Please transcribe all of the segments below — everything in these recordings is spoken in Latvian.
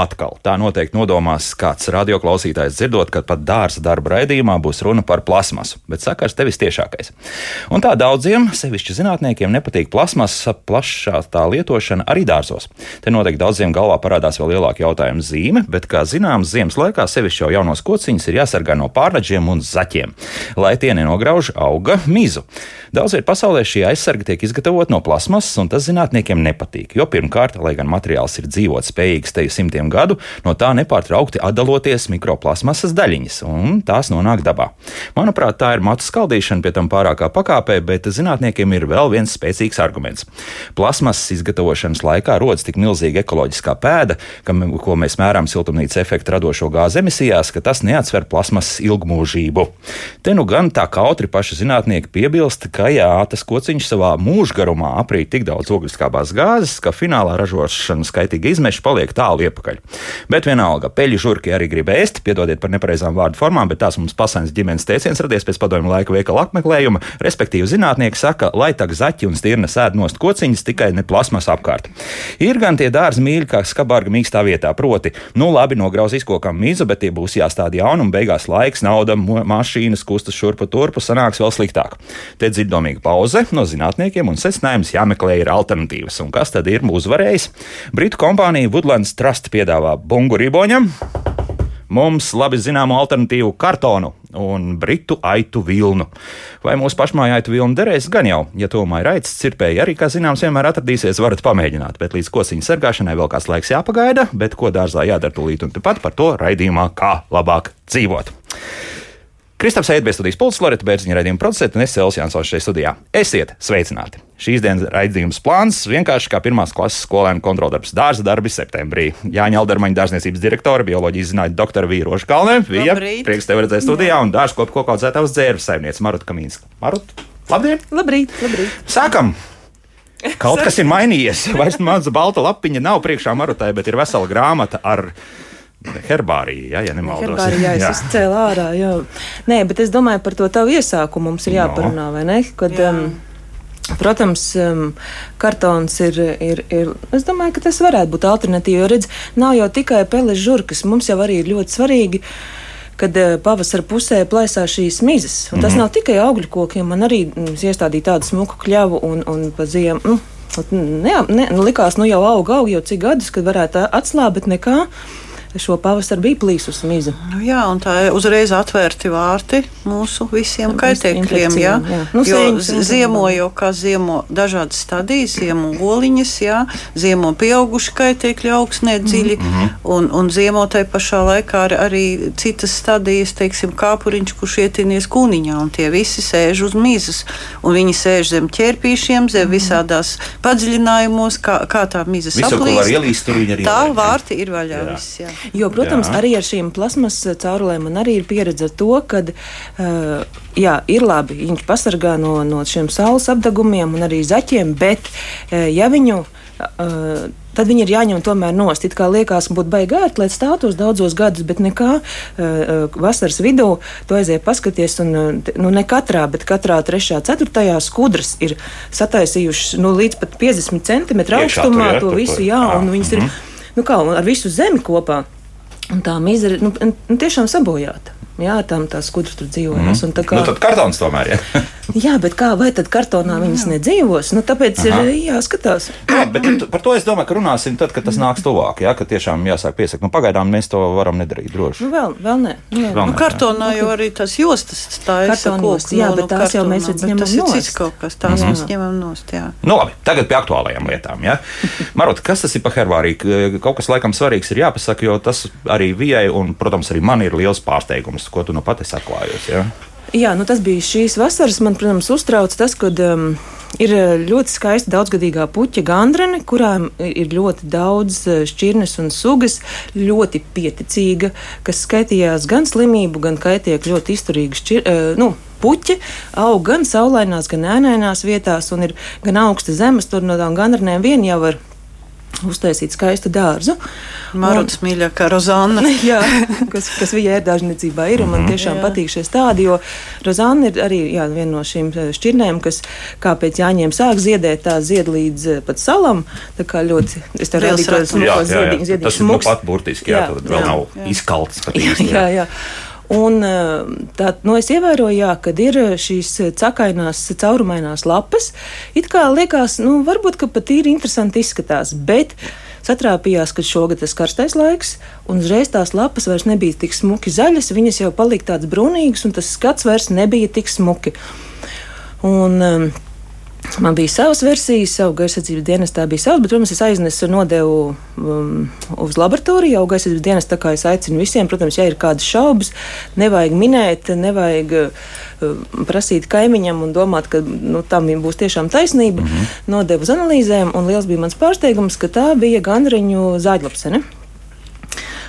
atkal tā noteikti nodomās kāds radioklausītājs dzirdot, ka pat dārza darba raidījumā būs runa par plasmasu, bet sakars tevis tiešākais. Un tā daudziem, sevišķi zinātniekiem, nepatīk plasmasa plašā tā lietošana arī dārzos. Te noteikti daudziem galvā parādās vēl lielāka jautājuma zīme, bet, kā zināms, ziemas laikā sevišķi jau jaunos kociņus ir jāsargā no pārnaģiem un zaķiem, lai tie nenograuž auga mizu. Daudz vietā pasaulē šie aizsargi tiek izgatavoti no plasmasas, un tas zinātniekiem nepatīk, jo pirmkārt, lai gan materiāls ir dzīvot spējīgs, te simtiem gadu, no tā nepārtraukti atdaloties mikroplasmasas daļiņas, un tās nonāk dabā. Manuprāt, tā ir matu skaldīšana pie tam pārākā pakāpē, bet zinātniekiem ir vēl viens spēcīgs arguments. Plasmasas izgatavošanas laikā rodas tik milzīga ekoloģiskā pēda, ka, ko mēs mērām siltumnīca efekta radošo gāzu emisijās, ka tas neatsver plasmasas ilgmūžību. Te nu gan tā kautri paši zinātnieki piebilst, ka jā, tas kociņš savā mūžgarumā aprīt tik daudz ogliskābās gāzes, ka finālā ražošanas skaitīga izmeša paliek tālu tālu iepakaļ. Bet vienalga, peļu žurki arī grib ēst, piedodiet par nepareizām vārdu formām, bet tās mums pasaules ģimenes teiciens radies pēc padomju laika veikala apmeklējuma. Respektīvi, zinātnieki saka, lai tak zaķi un stirna sēd nost kociņas, tikai ne plasmas apkārt. Ir gan tie dārzi mīļi, kā skabārga mīkstā vietā, proti, nu labi, nograuzīs kokam mīzu, bet tie būs jāstāda jaunu un beigās laiks, nauda, mašīnas, kustas šurpu turpu, sanāks vēl sliktāk. Te dzirdamīga pauze no zinātniekiem un secinājums jāmeklē ir alternatīvas. Un kas tad ir uzvarējis? Britu kompānija Woodlands Trust Trust piedāvā bungu riboņam, mums labi zināmu alternatīvu kartonu un britu aitu vilnu. Vai mūsu pašmāja aitu vilna derēs? Gan jau, ja tomēr aitas cirpēji, arī, kā zināms, vienmēr atradīsies, varat pamēģināt. Bet līdz kociņa sargāšanai vēl kāds laiks jāpagaida, bet ko dārzā jādara tūlīt un tepat par to raidījumā, kā labāk dzīvot. Kristaps Eidbēs studijas pults, Lorita Bērziņa raidījuma producente un es Elsijas Jansons šeit studijā. Esiet sveicināti! Šīs dienas raidījums plāns vienkārši kā pirmās klases skolēnu kontroldarbs dārza darbi septembrī. Jāņa Aldermaņa dārzniecības direktore, bioloģijas zinātņu doktora Vīroša Kalnē. Vija, prieks tevi redzēt studijā un dārza kopu kokā audzētavas dzērves saimniece Maruta Kamīnska. Marut, labdien! Labrīt, labrīt! Sākam! Kaut kas ir mainījies. Vairs maza balta lapiņa nav priekšā Marutai, bet ir vesela grāmata ar Herbārija, ja, ja nemaldos. Herbārija, jā, es izcēlu ārā, jā. Nē, bet es domāju par to tavu iesākumu mums ir jāparunā, no. vai ne? Kad, jā. um, Protams, um, kartons ir, ir, ir. Es domāju, ka tas varētu būt alternatīva. Jo, redz, nav jau tikai peles žurkas. Mums jau arī ir ļoti svarīgi, kad uh, pavasara pusē plaisās šīs mizas. Un tas mm -hmm. nav tikai augļu kokiem. Man arī mm, iestādīja tādu smuku kļavu un, un pa ziemu. Nu, ne, ne, nu, likās, nu jau aug, aug jau cik gadus, kad varētu atslābt, nekā šo pavasaru bija plīsus miza. Nu, jā, un tā ir uzreiz atvērti vārti mūsu visiem kaitēkļiem. Jā. Jā. Nu, jo ziemo jau kā ziemo dažādas stadijas, ziemo oliņas, jā, ziemo pieauguši kaitēkļi augsnē dziļi, mm -hmm. un, un ziemo tai pašā laikā ar, arī citas stadijas, teiksim, kāpuriņš, kurš ietinies kūniņā, un tie visi sēž uz mizas, un viņi sēž zem ķērpīšiem, zem mm -hmm. visādās padziļinājumos, kā, kā tā miza saplīst. Tā vārti ir vaļā jā. viss, jā. Jo, protams, jā. arī ar šīm plasmas caurulēm man arī ir pieredze ar to, ka uh, jā, ir labi, viņi pasargā no, no šiem saules apdegumiem un arī zaķiem, bet uh, ja viņu. Uh, tad viņi ir jāņem tomēr nost. It kā liekas, būtu baigāti, lai stātos daudzos gadus, bet nekā uh, vasaras vidū to aiziet paskaties. Un, nu, ne katrā, bet katrā trešā, ceturtajā skudras ir sataisījušas nu, līdz pat 50 centimetru augstumā to visu, jā, un viņas ir mhm. Nu, kā, ar visu zemi kopā. Un tā mizera nu, nu, tiešām sabojāta. Jā, tam tās skudras tur dzīvojas. Mm -hmm. kā... nu, tad kartons tomēr ir. Ja? jā, bet kā, vai tad kartonā viņas nedzīvos? Nu, tāpēc Aha. ir jāskatās. Jā, bet par to es domāju, ka runāsim tad, kad tas nāks tuvāk. Jā, ka tiešām jāsāk piesakt. Nu, pagaidām mēs to varam nedarīt droši. Nu, vēl, vēl nē. Nu, vēl nu, kartonā jau arī tas jostas stājas. Jā, bet tās jau mēs ņemam tas ir cits kaut kas, tās jā. mēs ņemam nost. Jā. Nu, labi, tagad pie aktuālajām lietām. Ja? Marot, kas tas ir par hervāriju? Kaut kas laikam svarīgs ir jāpasaka, jo tas arī Vijai un, protams, arī man ir liels pārsteigums ko tu nu pati saklājies. Ja? Jā, nu tas bija šīs vasaras. Man, protams, uztrauc tas, ka um, ir uh, ļoti skaista daudzgadīgā puķa gandrene, kurām ir ļoti daudz uh, šķirnes un sugas, ļoti pieticīga, kas skaitījās gan slimību, gan kaitiek ļoti izturīga šķir, uh, nu, puķi. Aug gan saulainās, gan ēnainās vietās, un ir gan augsta zemes, tur no tām gandrenēm vien jau var uztaisīt skaistu dārzu. Maruds mīļākā Rozāna. jā, kas, kas viņa ērdāžniecībā ir, un man mhm. tiešām jā. patīk šie stādi, jo Rozāna ir arī jā, viena no šīm eh, šķirnēm, kas kā pēc jāņiem sāk ziedēt, tā zied līdz eh, pat salam. Tā kā ļoti, es tev redzēju, ka tas ir nu pat burtiski, jā, jā tad vēl jā, nav jā. izkalts īsti. Jā, jā. Un, tā, nu, es ievēroju, jā, ka ir šīs cakainās, caurumainās lapas. It kā liekas, nu, varbūt pat ir interesanti izskatās, bet satrāpījās, ka šogad tas karstais laiks, un uzreiz tās lapas vairs nebija tik smuki zaļas, viņas jau palika tādas brūnīgas, un tas skats vairs nebija tik smuki. Un, um, Man bija savas versijas, savu gaisardzības dienestā bija savs, bet, protams, es aiznesu un nodevu um, uz laboratoriju. Jau gaisardzības dienestā, kā es aicinu visiem, protams, ja ir kādas šaubas, nevajag minēt, nevajag uh, prasīt kaimiņam un domāt, ka nu, tam būs tiešām taisnība. Mm -hmm. Nodevu uz analīzēm, un liels bija mans pārsteigums, ka tā bija gandriņu zāģlapsene.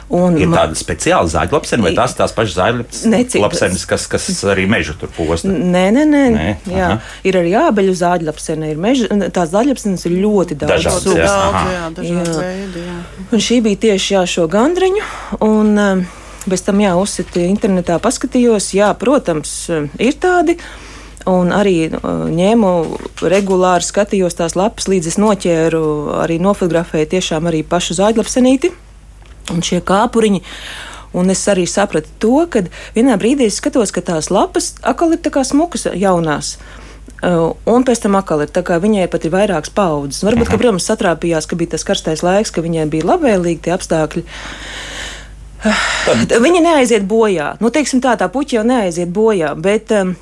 Un ir tāda speciāla zāģlapsene, vai tās tās pašas zāģlapsenes, kas, kas arī mežu tur posta? Nē, nē, nē. nē jā, aha. ir arī ābeļu zāģlapsene, ir meža, tās zāģlapsenes ir ļoti daudz. Dažādas, jā. Daudz, jā, dažādi jā. veidi, jā. Un šī bija tieši jā, šo gandriņu, un um, bez tam jā, uzsiti internetā paskatījos, jā, protams, ir tādi. Un arī uh, ņēmu regulāri, skatījos tās lapas, līdz es noķēru, arī nofotografēju tiešām arī pašu zāģlapsenīti un šie kāpuriņi. Un es arī sapratu to, ka vienā brīdī es skatos, ka tās lapas atkal ir tā kā smukas, jaunās. Uh, un pēc tam atkal ir tā, ka viņai pat ir vairākas paudzes. Varbūt, ka, protams, satrāpījās, ka bija tas karstais laiks, ka viņai bija labvēlīgi tie apstākļi. Tad. Viņa neaiziet bojā. Nu, teiksim tā, tā puķa jau neaiziet bojā, bet um,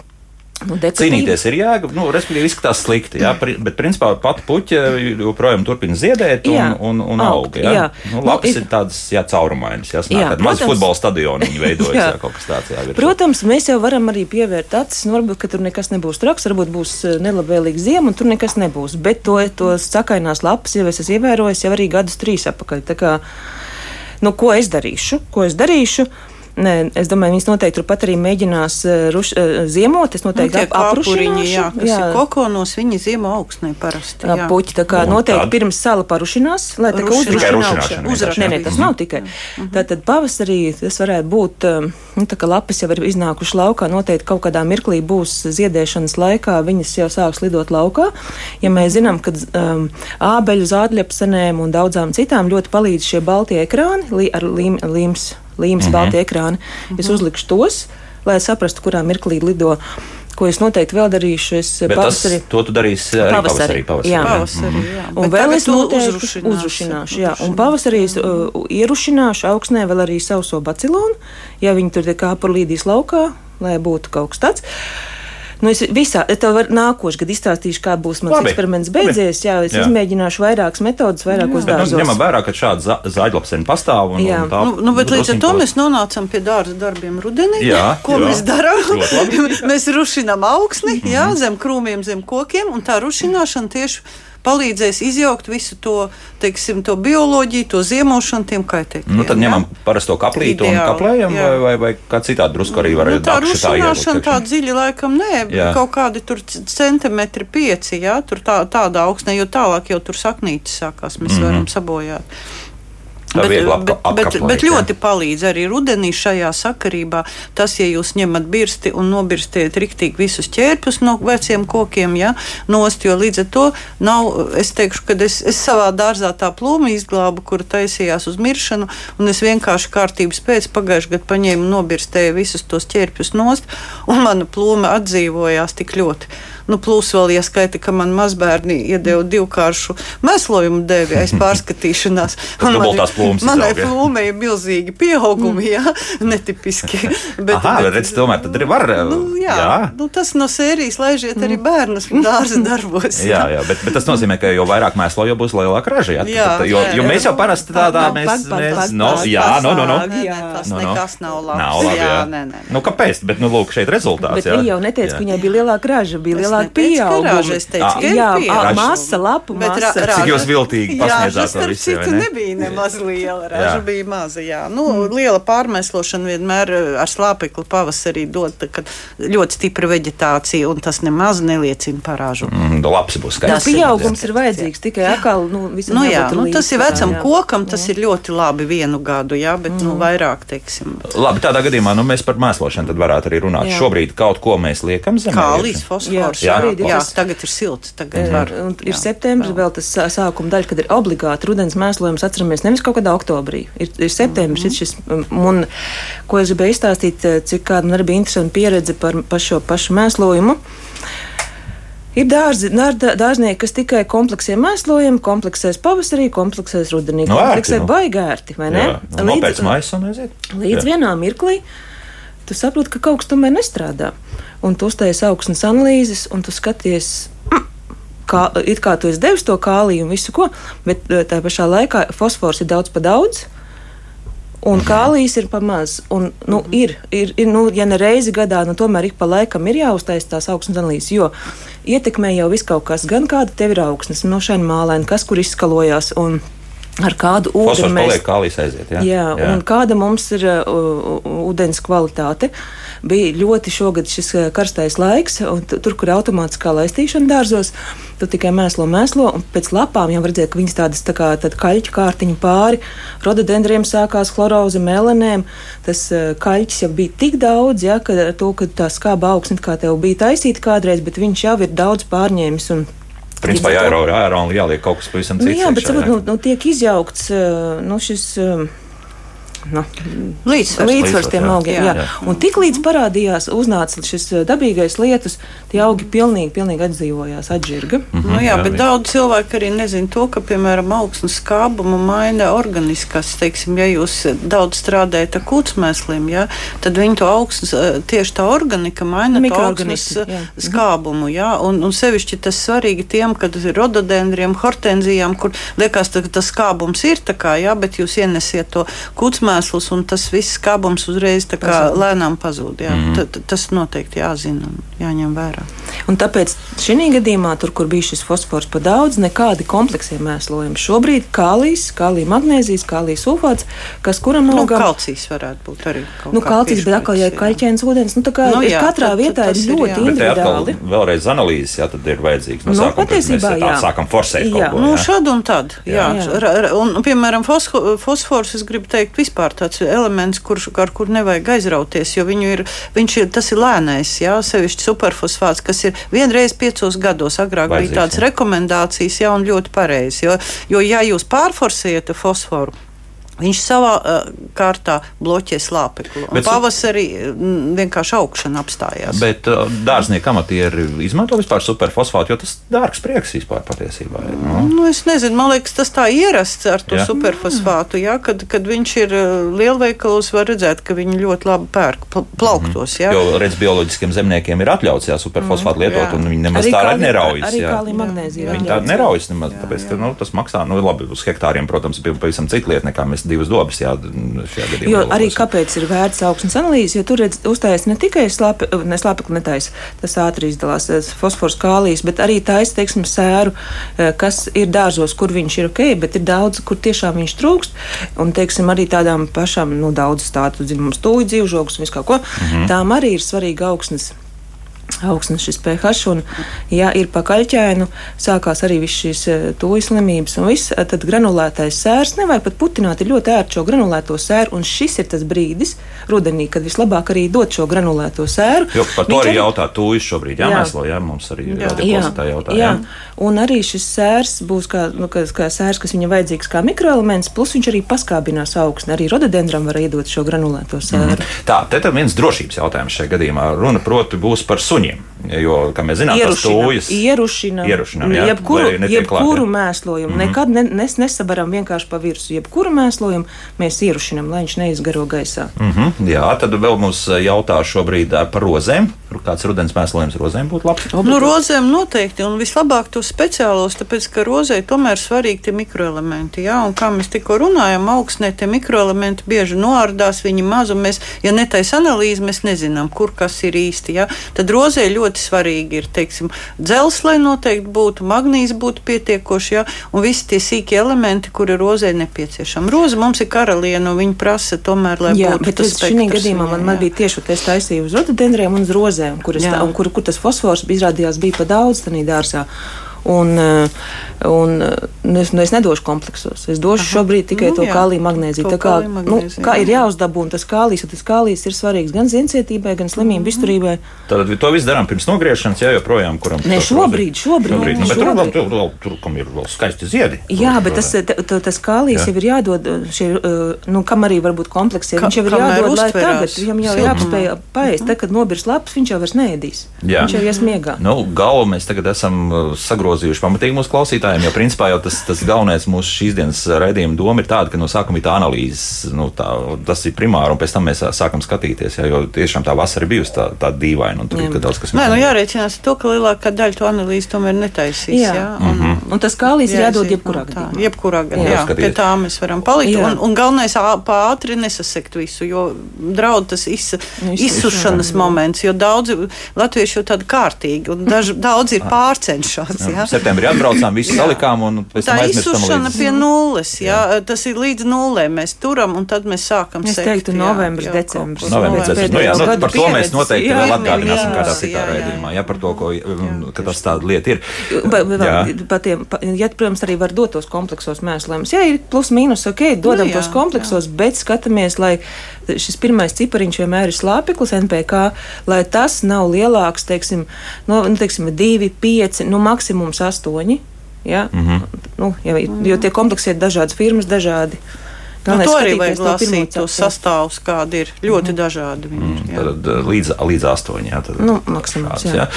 Nu, Cīnīties ir jēga, nu, respektīvi, izskatās slikti, jā, bet principā pati puķa joprojām turpina ziedēt un, jā, un, un aug. Jā. Jā. Nu, lapas nu, ir, tādas jā, caurumainas, jā, jā maza futbola stadiona viņa veidojas, jā. jā, kaut kas tāds. Jā, protams, mēs jau varam arī pievērt acis, nu, varbūt, ka tur nekas nebūs traks, varbūt būs eh, nelabvēlīga ziema un tur nekas nebūs, bet to, to sakainās lapas jau es esmu ievērojis jau arī gadus trīs apakaļ. Tā kā, nu, ko es darīšu? Ko es darīšu? Nē, es domāju, viņas noteikti turpat arī mēģinās uh, ruš, uh, ziemot. Es noteikti nu, aprušināšu. Jā, kas jā. ir kokonos, viņi ziemo augstnē parasti. Jā. Puķi, tā kā un noteikti tā. pirms sala parušinās, lai tā kā uzrušināšana. Uzrašana. Nē, nē, tas nav tikai. Mm -hmm. Tātad pavasarī tas varētu būt, nu, tā kā lapas jau ir iznākuši laukā, noteikti kaut kādā mirklī būs ziedēšanas laikā, viņas jau sāks lidot laukā. Ja mēs zinām, ka um, ābeļu zādļapsenēm un daudzām citām ļoti palīdz šie baltie ekrāni li, ar līm, līms līmes, mm -hmm. balti ekrāni. Mm -hmm. Es uzlikšu tos, lai saprastu, kurā mirklī lido. Ko es noteikti vēl darīšu. Es pavasarī. To tu darīsi arī pavasarī. pavasarī, jā. pavasarī mhm. jā. Un vēl es noteikti uzrušināšu. Jā. Un pavasarī es uh, ierušināšu augsnē vēl arī sauso bacilonu, ja viņi tur kā par līdīs laukā, lai būtu kaut kas tāds. Nu, es visā, es tev varu nākošais gadu izstāstīšu, kā būs mans Labi. eksperiments beidzies. Jā, es jā. izmēģināšu vairākas metodas, vairākos nu, dārzos. Nu, ņemam vērā, ka šāda zāģlapsena pastāv. Un, jā. un tā, nu, nu, bet līdz ar to mēs nonācam pie dārza darbiem rudenī. Jā, ko jā. mēs darām? mēs rušinām augsni, mm -hmm. jā, zem krūmiem, zem kokiem, un tā rušināšana tieši palīdzēs izjaukt visu to, teiksim, to bioloģiju, to ziemošanu, tiem kaitēkļiem. Nu, tad ņemam jā? parasto kaplītu Ideāli, un kaplējam, jā. vai, vai, vai kā citādi drusku arī var nu, tā rušināšana tā dziļi laikam nē, jā. kaut kādi tur centimetri pieci, jā, tur tā, tādā augsnē, jo tālāk jau tur saknītis sākās, mēs mm -hmm. varam sabojāt. Bet, bet, bet, bet ļoti palīdz arī rudenī šajā sakarībā. Tas, ja jūs ņemat birsti un nobirstiet riktīgi visus ķērpus no veciem kokiem, ja, nost, jo līdz ar to nav, es teikšu, ka es, es savā dārzā tā plūmu izglābu, kura taisījās uz miršanu, un es vienkārši kārtības pēc pagājušajā gadā paņēmu nobirstēju visus tos ķērpus nost, un mana plūma atdzīvojās tik ļoti. Nu, plus vēl ieskaita, ka man mazbērni iedeva divkāršu mēslojumu devi aiz pārskatīšanās. Man, manai plūmei ir milzīgi pieaugumi, jā, netipiski. Bet, Aha, bet, redz, tomēr tad arī var. Nu, jā, jā. Nu, tas no sērijas laižiet arī mm. bērnus dārza darbos. jā, jā bet, bet tas nozīmē, ka jo vairāk mēslo, jo būs lielāka raža. Jā, jā, tad, jo, jā, jo mēs jau parasti tādā mēs, mēs, no, jā, no, no, no. Jā, tas no, no. nekas nav labs. Nav labi, jā, nē, nē. Nu, kāpēc? Bet, nu, lūk, šeit rezultāts. Bet viņa jau neteica, ka viņai bija lielāka raža, bija lielāka pieaugumu. Es teicu, ka jā, jā masa, lapu masa. Cik jūs viltīgi pasniedzāt to visu? Citu ne? nebija nemaz liela, raža bija maza, jā. Nu, mm. liela pārmēslošana vienmēr eh, ar slāpekli pavasarī dod, kad ļoti stipra veģetācija, un tas nemaz neliecina par ražu. Mm, labs būs skaidrs. Tas pieaugums ir vajadzīgs tikai atkal, nu, nu jā, nu, tas ir vecam jā. kokam, tas ir ļoti labi vienu gadu, jā, bet, nu, mm. nu, vairāk, teiksim. Labi, tādā gadījumā, nu, mēs par mēslošanu tad varētu arī runāt. Jā. Šobrīd kaut ko mēs liekam zemē. Kālijas, fosfors. Jā, jā, jā, tagad ir silts, tagad var. Ir septembris vēl tas sākuma daļa, kad ir obligāti rudens mēslojums. Atceramies, nevis kaut kādā oktobrī. Ir, ir septembris, mm -hmm. ir šis, un ko es gribēju izstāstīt, cik kāda man arī bija interesanta pieredze par, par šo pašu mēslojumu. Ir dārzi, dārznieki, kas tikai kompleksiem mēslojam, kompleksēs pavasarī, kompleksēs rudenī, no, nu, kompleksē nu. baigērti, vai ne? Jā, līdz, līdz vienā mirklī tu saproti, ka kaut kas tomēr nestrādā. Un tu uztaisīji augsnes analīzes, un tu skaties, kā, it kā tu esi devis to kāliju un visu ko, bet eh, tā pašā laikā fosfors ir daudz pa daudz. Un kālijas ir pamazs. Un, nu, mhm. ir, ir, ir, nu, ja ne reizi gadā, nu, tomēr ik pa laikam ir jāuztaisa tās augsnes analīzes, jo ietekmē jau viss kaut kas, gan kāda tev ir augsnes, no šiem mālēm, kas kur izskalojās. Un, ar kādu ūdeni mēs aiziet. Jā, jā, jā. kāda mums ir uh, ūdens kvalitāte. Bija ļoti šogad šis uh, karstais laiks, un tur, kur automātiskā laistīšana dārzos, tu tikai mēslo, mēslo, un pēc lapām jau redzēja, ka viņas tādas tā kā kaļķa kārtiņa pāri, rododendriem sākās chloroze, melanēm. Tas uh, kaļķis jau bija tik daudz, ja, ka to, ka tā skāba augsne kā tev bija taisīta kādreiz, bet viņš jau ir daudz pārņēmis. Un, Principā ar ārā un jāliek kaut kas pavisam cits. Nu, jā, bet saprot, nu, nu, tiek izjaukts eh, nu, šis. Uh, nu, līdzsvars, līdzsvars tiem augiem. Jā, jā. Jā. Un tik līdz parādījās, uznāca šis dabīgais lietus, tie augi pilnīgi, pilnīgi atdzīvojās, atžirga. Mm -hmm, nu, jā, jā, bet daudz cilvēku arī nezina to, ka, piemēram, augsnes skābumu maina organiskas, teiksim, ja jūs daudz strādājat ar kūtsmēsliem, jā, tad viņi to augsnes, tieši tā organika maina to augsnes jā. Skābumu, jā, un, un sevišķi tas svarīgi tiem, kad ir rododendriem, hortenzijām, kur liekas, ka tas skābums ir tā kā, jā, bet jūs ienesiet to kūtsmēslu iemesls, un tas viss skābums uzreiz lēnām pazūd. Jā. Mm -hmm. Tas noteikti jāzina un jāņem vērā. Un tāpēc šī gadījumā, tur, kur bija šis fosfors pa daudz, nekādi kompleksie mēslojumi. Šobrīd kālijas, kālija magnēzijas, kālija sulfāts, kas kuram augam. Nu, kalcijs varētu būt arī. Nu, kalcijs, bet atkal, ja ir kaļķēns ūdens, nu tā kā nu, jā, katrā tad, vietā tad, ir ļoti ir, individuāli. Vēlreiz analīzes, jā, tad ir vajadzīgs. No nu, sākuma, patiesībā, jā. Tā sākam forsēt jā. kaut ko. Nu, šad un tad, jā. jā. Un, piemēram, fosfors, es gribu teikt, vispār vispār tāds elements, kurš, ar kur nevajag aizrauties, jo ir, viņš ir, tas ir lēnais, jā, sevišķi superfosfāts, kas ir vienreiz piecos gados. Agrāk Vajadzīgs, bija tādas rekomendācijas, jā, un ļoti pareizi. Jo, jo, ja jūs pārforsējat fosforu, Viņš savā uh, kārtā bloķē slāpekli. Pavasarī vienkārši augšana apstājās. Bet uh, dārznieki amatieri izmanto vispār superfosfātu, jo tas dārgs prieks vispār patiesībā ir. No? Nu, es nezinu, man liekas, tas tā ierasts ar to jā. superfosfātu. Jā, kad, kad viņš ir lielveikalos, var redzēt, ka viņi ļoti labi pērk plauktos. Jā. Jo redz, bioloģiskiem zemniekiem ir atļauts jā, superfosfātu mm, lietot, jā. un viņi nemaz arī tā arī neraujas. Arī kāli magnēzija. Viņi tā neraujas nemaz, tāpēc, ka nu, tas maksā, nu labi, uz hektāriem, protams, bija pavisam cita lieta nekā mēs divas dobas. Jā, jo arī kāpēc ir vērts augsnes analīzes, jo tur uztājas ne tikai slāpe, ne slāpekli netais, tas ātri izdalās fosfors kālijas, bet arī taisa, teiksim, sēru, eh, kas ir dārzos, kur viņš ir ok, bet ir daudz, kur tiešām viņš trūkst. Un, teiksim, arī tādām pašām, nu, daudz tādu, zinām, stūju dzīvžogus un visu kaut ko, mm -hmm. tām arī ir svarīga augsnes augstnes šis pH, un, ja ir pakaļķēnu, sākās arī viss šīs e, tūjas slimības, un viss, tad granulētais sērs nevajag pat putināt, ir ļoti ērti šo granulēto sēru, un šis ir tas brīdis rudenī, kad vislabāk arī dot šo granulēto sēru. Jo par to arī jautā tūjas šobrīd jāmēslo, jā, mums arī jā, jā, jautā, jā. jā, un arī šis sērs būs kā, nu, kā, kā sērs, kas viņam vajadzīgs kā mikroelements, plus viņš arī paskābinās augsni, arī rododendram var iedot šo granulēto sēru. Mm. Tā, te tad viens drošības jautājums šajā gadījumā, runa proti būs par suņu suņiem. Jo, kā mēs zinām, tas tūjas ierušinam, ierušinam jā, jebkuru, jebkuru klāt, mēslojumu. Mm -hmm. Nekad ne, nes, nesabaram vienkārši pa virsmu. Jebkuru mēslojumu mēs ierušinam, lai viņš neizgaro gaisā. Mm -hmm. Jā, tad vēl mums jautā šobrīd par rozēm. Kāds rudens mēslojums rozēm būtu labs? Nu, rozēm noteikti, un vislabāk tos speciālos, tāpēc, ka rozē tomēr svarīgi tie mikroelementi. Jā, un kā mēs tikko runājam, augsnē tie mikroelementi bieži noārdās, viņi maz, un mēs, ja netais analīzi, mēs nezinām, kur kas ir īsti. Jā. Tad rozē ļoti ļoti svarīgi ir, teiksim, dzels, lai noteikti būtu, magnīs būtu pietiekoši, ja, un visi tie sīkie elementi, kuri rozē nepieciešami. Roza mums ir karaliene, un viņa prasa tomēr, lai jā, būtu tas spektrs. Šī gadījumā man, man bija tieši tas taisīja uz rododendriem un uz rozēm, kur, tā, un kur, kur tas fosfors izrādījās bija pa daudz tādā dārzā. Un, eh, un eh, nu, es, nu, es nedošu kompleksos. Es došu Aha. šobrīd tikai nu, to kāliju magnēziju. Tā kā, nu, kā ir jāuzdabūna tas kālijs, tas kālijs ir svarīgs gan zincietībai, gan slimību mm. izturībai. Tad to visu darām pirms nogriešanas, jā, joprojām kuram. Nē, šobrīd, šobrīd. šobrīd. Nu, bet šobrīd. Tur, tur, tur, tur ir vēl skaisti ziedi. Jā, bet tas, t, tas kālijs jā. jau ir jādod, šie, nu, kam arī varbūt kompleksē. Viņš jau ir jādod, lai tagad viņam jau jāapspēj paēst. Tad, kad nobirs lapas, viņš jau vairs neēdīs. Viņš jau iesmiegā. Nu, galvu mēs tagad esam sagrozījuši nogrozījuši pamatīgi mūsu klausītājiem. Jo principā jau tas, tas galvenais mūsu šīs dienas raidījuma doma ir tāda, ka no sākuma ir tā analīze, nu, tā, tas ir primāri, un pēc tam mēs sākam skatīties. Jā, jo tiešām tā vasara bijusi tā, tā dīvaina, un tur jā. ir daudz kas tāds. Nē, nu jārēķinās to, ka lielākā daļa to analīzi tomēr netaisīs. Jā, jā un, mm -hmm. un tas kālīs ir jādod jebkurā gadījumā. Jebkurā gadījumā, jā, jā pie tā mēs varam palikt. Jā. Un, un galvenais ātri nesasekt visu, jo draud tas iz, izsušanas moments, jo daudzi latvieši jau tādi kārtīgi, un daži, daudz ir pārcenšās. Jā septembrī atbraucām, visu salikām un pēc tam aizmirstam. Tā izsušana pie nulles, jā, jā. tas ir līdz nulē mēs turam un tad mēs sākam es sekt. Es teiktu novembris, decembris. Novembris, decembris. Nu, jā, nu, par to mēs noteikti jā, vēl atgādināsim kādā citā raidījumā, jā, par to, ko, ka tas tāda lieta ir. Patiem, ja, protams, arī var dot tos kompleksos mēslējumus. Jā, ir plus mīnus, ok, dodam nu, tos kompleksos, bet skatāmies, lai šis pirmais cipariņš vienmēr ir slāpeklis NPK, lai tas nav lielāks, teiksim, no, nu, teiksim 2, 5, nu maksimums 8. Ja? Mm -hmm. nu, jo, jo tie kompleksi ir dažādas firmas, dažādi. Nu, to arī vajag lasīt, tos sastāvus, kādi ir ļoti mm. dažādi. Viņi, mm, tad, līdz, līdz astoņi. Jā, tad, nu, maksimums, šāds, jā. Jā.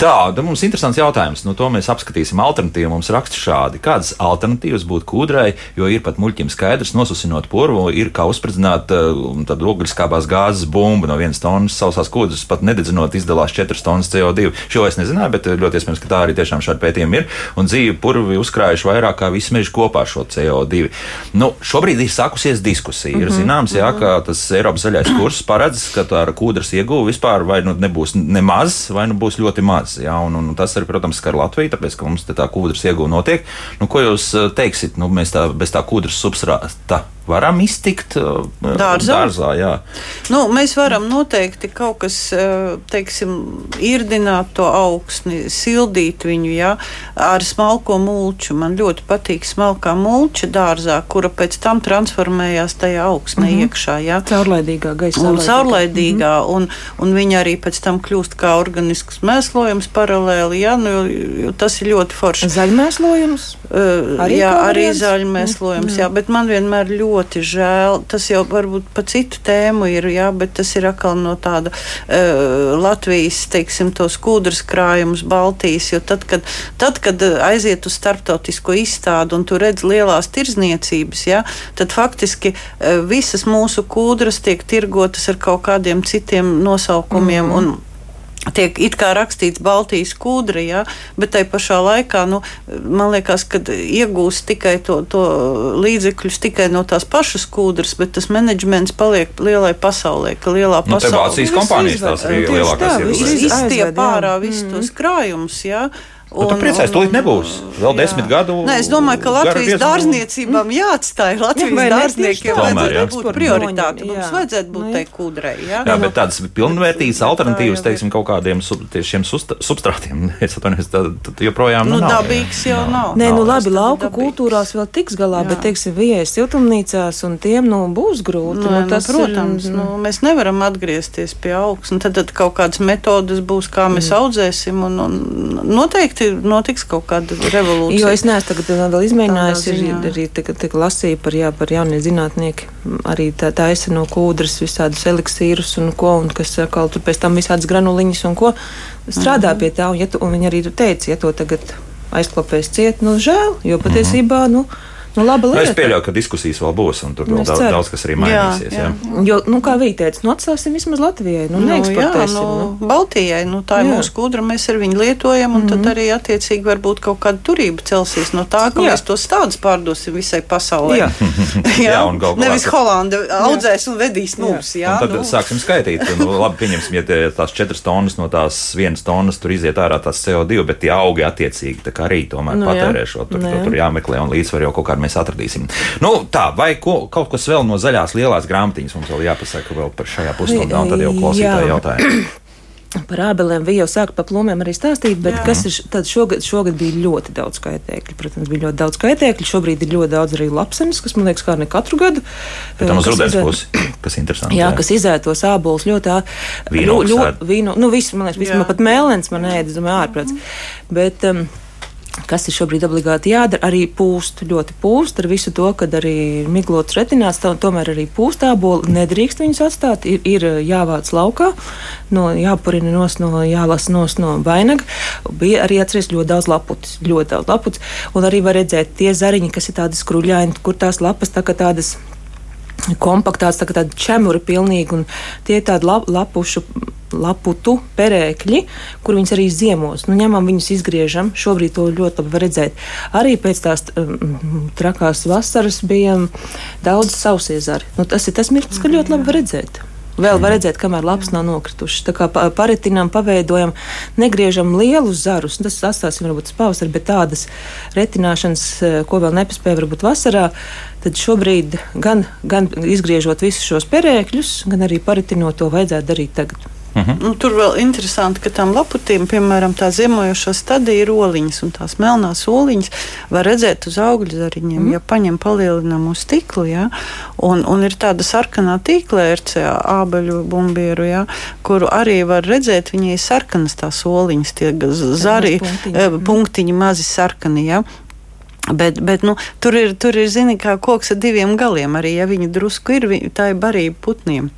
Tā, tad mums ir interesants jautājums. Nu, to mēs apskatīsim. Alternatīvi mums raksta šādi. Kādas alternatīvas būtu kūdrai, jo ir pat muļķim skaidrs, nosusinot porvu, ir kā uzspridzināt uh, ogļskābās gāzes bumbu no vienas tonnas sausās kūdras, pat nededzinot izdalās 4 tonnas CO2. Šo es nezināju, bet ļoti iespējams, ka tā arī tiešām šādi pētījumi ir. Un dzīve purvi uzkrājuši vairāk kā visi meži kopā šo CO2. Nu, šobrīd ir sāku sākusies diskusija. Ir mhm, zināms, jā, mhm. ka tas Eiropas zaļais kurs paredz, ka ar kūdras ieguvu vispār vai nu nebūs nemaz, vai nu būs ļoti maz. Jā, un, un tas arī, protams, skar Latviju, tāpēc, ka mums tā kūdras ieguva notiek. Nu, ko jūs eh, teiksit? Nu, mēs tā, bez tā kūdras substrāta varam iztikt uh, dārzā. dārzā jā. nu, mēs varam noteikti kaut kas, uh, teiksim, irdināt to augsni, sildīt viņu jā, ar smalko mulču. Man ļoti patīk smalkā mulča dārzā, kura pēc tam transformējās tajā augsnē mm -hmm. iekšā. Jā. Caurlaidīgā gaisa. Un caurlaidīgā, mm -hmm. un, un viņa arī pēc tam kļūst kā organisks mēslojums paralēli, jā, nu, jo, jo tas ir ļoti forši. Zaļmēslojums? Uh, arī jā, arī zaļmēslojums, mm, jā, bet man vienmēr ļoti ļoti žēl. Tas jau varbūt pa citu tēmu ir, jā, bet tas ir atkal no tāda uh, Latvijas, teiksim, tos kūdras krājumus Baltijas, jo tad, kad, tad, kad aiziet uz starptautisko izstādu un tu redz lielās tirzniecības, jā, tad faktiski uh, visas mūsu kūdras tiek tirgotas ar kaut kādiem citiem nosaukumiem. Mm -hmm. un, tiek it kā rakstīts Baltijas kūdra, ja, bet tai pašā laikā, nu, man liekas, ka iegūst tikai to, to līdzekļus tikai no tās pašas kūdras, bet tas menedžments paliek lielai pasaulē, ka lielā nu, pasaulē. Vācijas kompānijas tās ir lielākās. Izstiep ārā visus tos krājumus, jā. Ja, Un, nu, tu priecājies, tūlīt nebūs. Vēl jā. desmit gadu. Nē, es domāju, ka Latvijas dārzniecībām jāatstāj Latvijas jā, dārzniekiem vajadzētu būt prioritāte. Mums vajadzētu būt tai kūdrai. Jā, jā bet tādas pilnvērtīgas alternatīvas, teiksim, kaut kādiem sub, šiem substrātiem, es atvainojos, tad joprojām nu, nav. Dabīgs jau nav. Nē, nu labi, lauka kultūrās vēl tiks galā, bet, teiksim, viejas siltumnīcās un tiem, nu, būs grūti. Nu, tas, protams, nu, mēs nevaram atgriezties pie augsnes. Tad, tad kaut kādas metodas būs, kā mēs mm. audzēsim un, un noteikti noteikti notiks kaut kāda revolūcija. Jo es neesmu tagad vēl izmēģinājis, ir arī tika lasīja par, jā, par jaunie zinātnieki, arī tā taisa no kūdras visādus eliksīrus un ko, un kas atkal tur pēc tam visādas granuliņas un ko strādā -hmm. pie tā. Un, ja tu, un viņi arī teica, ja to tagad aizklapēs ciet, nu žēl, jo patiesībā, -hmm. nu, Nu, laba lieta. Nu, es pieļauju, ka diskusijas vēl būs, un tur vēl daudz, daudz kas arī mainīsies. Jā, jā. Jo, nu, kā Vīte teica, nu, atstāsim vismaz Latvijai. Nu, nu, jā, nu, nu. Baltijai, nu, tā ir jā. mūsu kūdra, mēs ar viņu lietojam, un mm -hmm. tad mhm. arī attiecīgi varbūt kaut kāda turība celsies no tā, ka jā. mēs tos tādus pārdosim visai pasaulē. Jā, jā. jā un galvā. Nevis Holanda audzēs un vedīs mums. Jā, jā un tad nu. sāksim skaitīt. Nu, labi, pieņemsim, ja tās četras tonnas no tās vienas tonnas tur iziet ārā tās CO2, bet tie augi attiecīgi arī tomēr nu, patērē šo. Tur, nu, tur jāmeklē un līdzsvaru jau kaut kādā mēs atradīsim. Nu, tā, vai ko, kaut kas vēl no zaļās lielās grāmatiņas mums vēl jāpasaka vēl par šajā pusstundā, un tad jau klausītāji jautājumu. Par ābelēm bija jau sākt par plūmēm arī stāstīt, bet Jā. kas ir tad šogad, šogad bija ļoti daudz kaitēkļu. Protams, bija ļoti daudz kaitēkļu. Šobrīd ir ļoti daudz arī lapsenes, kas man liekas, kā ne katru gadu. Bet tam uz rudens pusi, kas interesanti. Jā, jā. kas izētos ābolus ļoti ātri. Vīnu, nu visu, man liekas, visu, man pat mēlens man ēd, es domāju, ārprāts. Bet, um, kas ir šobrīd obligāti jādara, arī pūst, ļoti pūst ar visu to, ka arī miglots retinās, tomēr arī pūst ābolu, nedrīkst viņus atstāt, ir, ir jāvāc laukā, no, jāpurina nos no, jālasa nos no vainaga. Bija arī atceries ļoti daudz laputis, ļoti daudz laputis, un arī var redzēt tie zariņi, kas ir tādi skruļaini, kur tās lapas tā kā tādas kompaktāts, tā kā tādi čemuri pilnīgi, un tie ir tādi lap, lapušu, laputu perēkļi, kur viņas arī ziemos. Nu, ņemam viņus, izgriežam. Šobrīd to ļoti labi var redzēt. Arī pēc tās um, trakās vasaras bija daudz sausiezari. Nu, tas ir tas mirklis, ka ļoti labi var redzēt. Vēl var redzēt, kamēr lapas nav nokritušas. Tā kā paritinām, paveidojam, negriežam lielus zarus. Tas atstāsim varbūt pavasarī, bet tādas retināšanas, eh, ko vēl nepaspēja varbūt vasarā, tad šobrīd gan, gan izgriežot visus šos perēkļus, gan arī paritinot to vajadzētu darīt tagad. Uh mhm. -huh. nu, tur vēl interesanti, ka tam laputiem, piemēram, tā ziemojošā stadija ir oliņas, un tās melnās oliņas var redzēt uz augļu zariņiem, uh -huh. ja paņem palielināmu stiklu, ja, un, un ir tāda sarkanā tīklērce, ābeļu bumbieru, ja, kuru arī var redzēt, viņai ir sarkanas tās oliņas, tie zari, punktiņi, eh, punktiņi mazi sarkani, ja, Bet, bet nu, tur ir, tur ir zini, kā koks ar diviem galiem. Arī ja viņi drusku ir, tā ir barība putniem.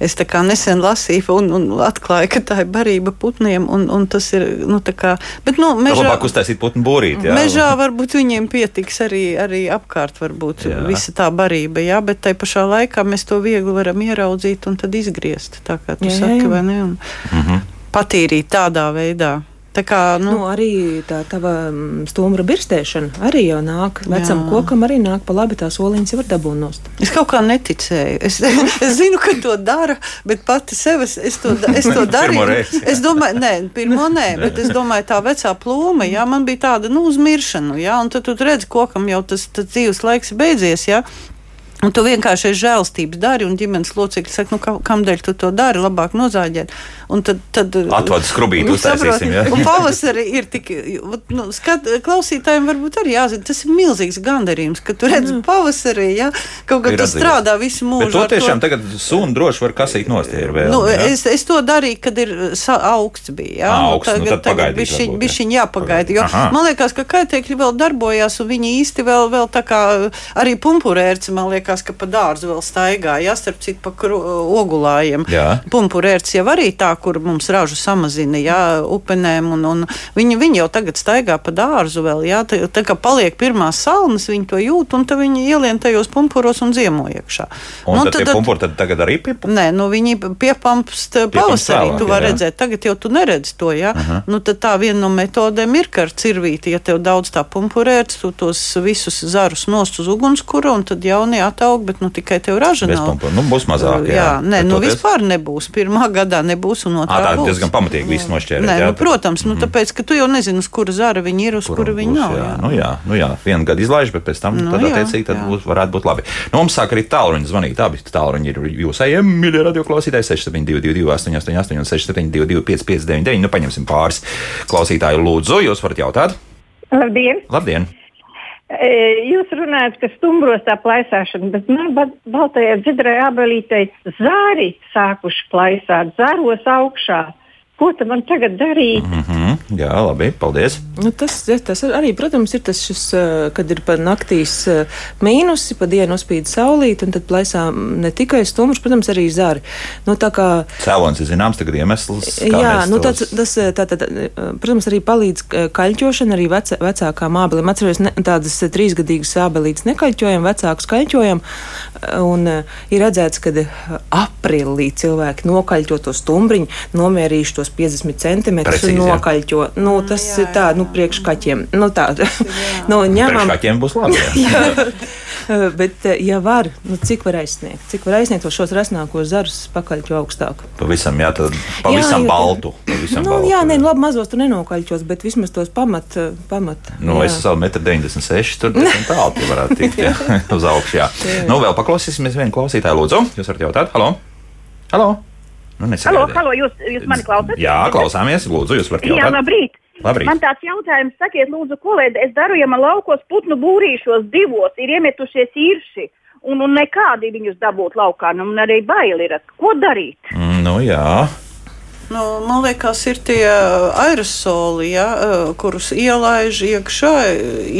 Es nesen lasīju un, un atklāju, ka tā ir barība putniem. Un, un tas ir. Nu, kā, bet, nu, mežā, labāk uztaisīt putnu būrīti. Jā. Mežā varbūt viņiem pietiks arī, arī apkārt, varbūt jā. visa tā barība. Jā, bet tai pašā laikā mēs to viegli varam ieraudzīt un tad izgriezt. Tā kā tu jā, saki, jā. vai ne? Un mm -hmm. Patīrīt tādā veidā. Tā kā, nu, nu, arī tā tava mm, stumbra birstēšana arī jau nāk. Vecam jā. kokam arī nāk pa labi tās oliņas var dabūt nost. Es kaut kā neticēju. Es, es zinu, ka to dara, bet pati sev es, es to, es to darīju. es domāju, nē, pirmo nē, bet es domāju, tā vecā ploma, jā, man bija tāda, nu, uzmiršana, jā, un tad tu redzi, kokam jau tas, tas dzīves laiks beidzies, jā. Un tu vienkārši žēlstības dari, un ģimenes locekļi saka, nu, kādēļ tu to dari, labāk nozāģēt. Un tad, tad atvada skrubīti, uztaisīsim. Ja? Un pavasarī ir tik, nu, skat, klausītājiem varbūt arī jāzina, tas ir milzīgs gandarījums, ka tu redz mm. pavasarī, ja, kaut kā tu strādā visu mūžu. Bet to tiešām to... tagad sunu droši var kasīt nost, ja ir vēl. Nu, ja? es, es to darīju, kad ir augsts bija, ja. À, augsts, nu, tagad, nu, tagad bišķiņ, bišķiņ jāpagaida, jo Aha. man liekas, ka kaitēkļi vēl darbojās, un viņi īsti vēl, vēl tā kā arī pumpurērci, man liekas, liekas, ka pa dārzu vēl staigā, ja starp citu pa ogulājiem. Pumpurērts jau arī tā, kur mums ražu samazina, jā, upenēm, un, un viņi, viņi jau tagad staigā pa dārzu vēl, jā, tā, tā kā paliek pirmās salnas, viņi to jūt, un tad viņi ielien tajos pumpuros un ziemo iekšā. Un nu, tad, tad pumpuri tad tagad arī piepampst? Nē, nu viņi piepampst pavasarī, tu vari redzēt, tagad jau tu neredzi to, jā. Uh -huh. Nu tad tā viena no metodēm ir, ka ar cirvīti, ja tev daudz tā pumpurērts, tu tos visus zarus nost uz ugunskura, un tad jaunie attaug, bet nu tikai tev raža Bez nav. Nu, būs mazāk, jā. jā nē, nu vispār nebūs. Pirmā gadā nebūs, un otrā tā būs. diezgan pamatīgi viss nošķērt. Nē, jā, nu, protams, nu, mm. tāpēc, ka tu jau nezini, uz kura zara viņi ir, uz Kuru kura viņi nav. Jā, jā. Nu, jā, nu, jā. vienu gadu izlaiž, bet pēc tam, nu, tad, jā, attiecīgi, tad būs, varētu būt labi. Nu, mums sāk arī tālruņi zvanīt. Abi tālruņi ir jūsējiem, mīļie radioklausītāji, 672, 888, un 672, 559. Nu, paņemsim pāris klausītāju lūdzu, jūs varat jautāt. Labdien! Labdien. Jūs runājat, ka stumbros tā plaisāšana, bet man baltajā dzidrē abelītei zāri sākuši plaisāt, zāros augšā. Ko tam man tagad darīt? Mm -hmm. Jā, labi, paldies. Nu, tas, tas arī, protams, ir tas, šis, kad ir pa naktīs mīnusi, pa dienu uzspīd saulīt, un tad plaisā ne tikai stumrs, protams, arī zari. Nu, tā kā cēlonis ir zināms, tagad iemesls. Jā, nu, tāds, tas, tā, tā, tā, protams, arī palīdz kaļķošana, arī vecā, vecākām ābelēm. Atceros, ne, tādas trīsgadīgas ābelītes nekaļķojam, vecākus kaļķojam, un ir redzēts, ka aprīlī cilvēki nokaļķo to stumbriņu, nomierīšu tos 50 centimetrus un nokaļķo. Nu, tas jā, jā, jā. ir tā, nu, priekš kaķiem. Nu, tā, nu, ņemam. Priekš kaķiem būs labi. Jā. Bet, ja var, nu, cik var aizsniegt? Cik var aizsniegt šos resnākos zarus pakaļķo augstāk? Pavisam, jā, tad pavisam jā, baltu. Pavisam nu, baltu jā, nē, labi, mazos tu nenokaļķos, bet vismaz tos pamat. pamat nu, jā. es savu 1,96 m, tur diezgan tālu tie varētu tikt jā, uz augšu. Jā. Jā. Nu, vēl paklausīsimies vienu klausītāju, lūdzu. Jūs varat jautāt, halo? Halo? Nu, halo, halo, jūs, jūs mani klausāties? Jā, klausāmies. Lūdzu, jūs varat jautāt. Jā, labrīt. Labrīt. Man tāds jautājums, sakiet, lūdzu, ko lai es daru, ja man laukos putnu būrīšos divos ir iemetušies īrši un, un nekādi viņus dabūt laukā, nu, un arī baili ir. Ko darīt? Mm, nu, jā. Nu, man liekas, ir tie aerosoli, ja, kurus ielaiž iekšā,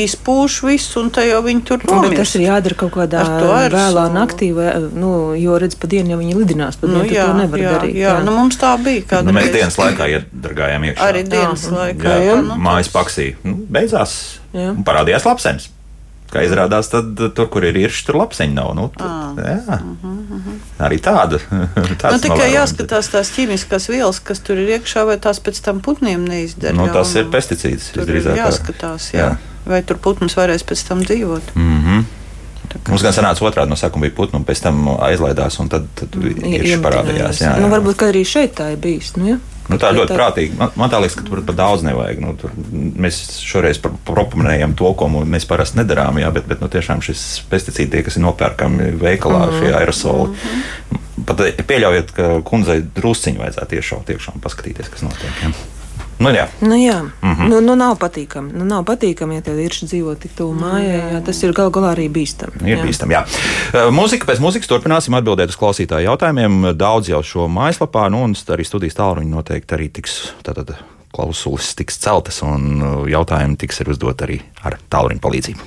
izpūš visu, un te jau viņi tur nomirst. Tas ir jādara kaut kādā vēlā naktī, vai, nu, jo redz, pa dienu jau viņi lidinās, pa dienu nu, jā, to nevar jā, darīt. Jā, jā. Nu, mums tā bija. Nu, mēs dienas laikā iedargājām iekšā. Arī dienas jā. laikā. Jā, jā, nu, mājas paksī. Nu, beidzās. Jā. Parādījās lapsenis. Kā izrādās, tad tur, kur ir īršs, tur lapseņi nav. Nu, tad, jā. Uh -huh, uh -huh. Arī tāda. nu, tikai jāskatās tās ķīmiskās vielas, kas tur ir iekšā, vai tās pēc tam putniem neizdara. Nu, tas ir pesticīds. Tur ir jāskatās, jā. jā. Vai tur putns varēs pēc tam dzīvot. Mm -hmm. Mums gan sanāca otrādi no sākuma bija putnu, un pēc tam aizlaidās, un tad, tad ir parādījās. Jā, jā. Nu, varbūt arī šeit tā ir bijis. Nu, ja? Nu, tā ļoti prātīgi. Man, man liekas, ka tur pat daudz nevajag. Nu, tur, mēs šoreiz propaganējam to, ko mēs parasti nedarām, jā, bet, bet nu, tiešām šis pesticīds, kas ir nopērkami veikalā, mm -hmm. šie aerosoli. Mm -hmm. Pat pieļaujiet, ka kundzei drusciņi vajadzētu iešaut iekšā un paskatīties, kas notiek. Jā. Nu, jā, nu, jā. Mm -hmm. nu, nu, nav patīkami. Nu, nav patīkami, ja tev ir šī dzīvo tik tuvu mājai. Jā, tas ir gal galā arī bīstami. Ir jā. bīstami, jā. Mūzika pēc mūzikas turpināsim atbildēt uz klausītāju jautājumiem. Daudz jau šo mājaslapā, nu, un arī studijas tālruņi noteikti arī tiks. Tātad, Klausulis tiks celtas, un jautājumi tiks arī uzdot arī ar tālruņa palīdzību.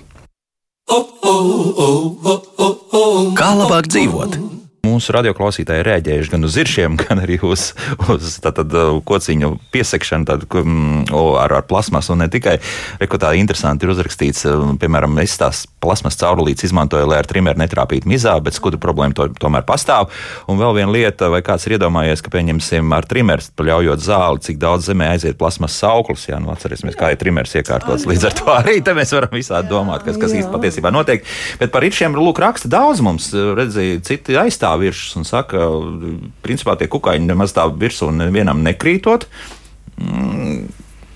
Kā labāk dzīvot? Mūsu radioklausītāji rēģējuši gan uz ziršiem, gan arī uz, uz tātad, uh, kociņu piesakšanu tādu, um, ar, ar plasmasu. Un ne tikai reko, tā interesanti ir uzrakstīts, uh, piemēram, es tās plasmas caurulītes izmantoju, lai ar trimeru netrāpītu mizā, bet skudru problēma to, tomēr pastāv. Un vēl viena lieta, vai kāds ir iedomājies, ka pieņemsim ar trimeru, paļaujot zāli, cik daudz zemē aiziet plasmas sauklis. Jā, nu atcerēsimies, kā ir trimers iekārtots. Līdz ar to arī te mēs varam visādi domāt, kas, kas īsti patiesībā notiek. Bet par iršiem lūk raksta daudz mums, redzēja, citi aizstāv virsmas un saka, principā tie kukaiņi nemaz tā virsū nevienam nekrītot. Mm.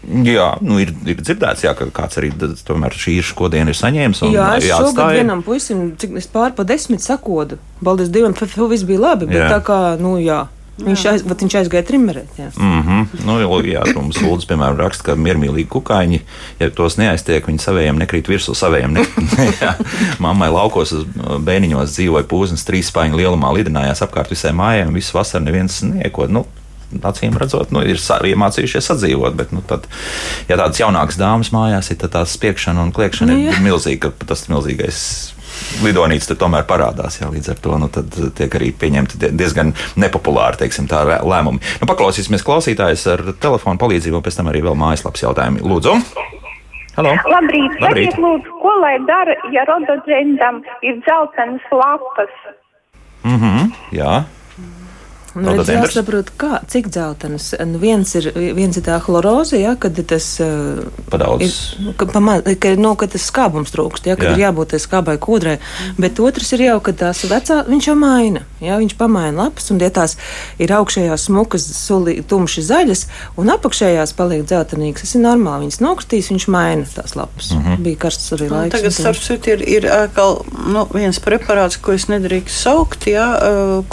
Jā, nu ir, ir dzirdēts, jā, ka kāds arī tomēr šī ir šodiena ir saņēmis. Jā, es jāatstāja. šogad vienam puisim, cik es pār pa desmit sakodu. Baldies Dievam, tad viss bija labi, bet jā. tā kā, nu jā. Viņš, aiz, viņš aizgāja trimmerēt. Jā, mm -hmm. nu, jā mums Lūdzu, piemēram, raksta, ka miermīlīgi kukaiņi, ja tos neaiztiek, viņi savējiem nekrīt virsū, savējiem nekrīt. Mammai laukos uz bēniņos dzīvoja pūznes trīs spāņu lielumā, lidinājās apkārt visai mājai, un visu vasaru neviens nieko. Nu, acīm redzot, nu, ir iemācījušies sadzīvot. Bet, nu, tad, ja tādas jaunākas dāmas mājās ir, tad tā spiekšana un kliekšana nu, ir milzīga. Tas milzīgais lidonīca tomēr parādās. Jā, līdz ar to nu, tiek arī pieņemti diezgan nepopulāri teiksim, lēmumi. Nu, paklausīsimies klausītājus ar telefonu palīdzību, un pēc tam arī vēl mājaslapas jautājumi. Lūdzu! Halo. Labrīt! Labrīt. Sakiet, lūdzu, ko lai dara, ja rododendram ir dzeltenas lapas? Mhm, mm jā. Nu, redz, jāsaprot, kā, cik dzeltenas. Nu, viens, ir, viens ir tā chloroze, ja, kad tas uh, ir. Nu, ka, pamā, ka, nu, ka tas skābums trūkst, ja, kad jā. ir jābūt tai skābai kūdrai. Bet otrs ir jau, ka tās vecā, viņš jau maina. Ja, viņš pamaina lapas, un ja tās ir augšējās smukas, suli, tumši zaļas, un apakšējās paliek dzeltenīgas, tas ir normāli. Viņas nokritīs, viņš maina tās lapas. Mm -hmm. Bija karsts arī laiks. Tagad, starp citu, ir, ir atkal nu, viens preparāts, ko es nedrīkst saukt, ja,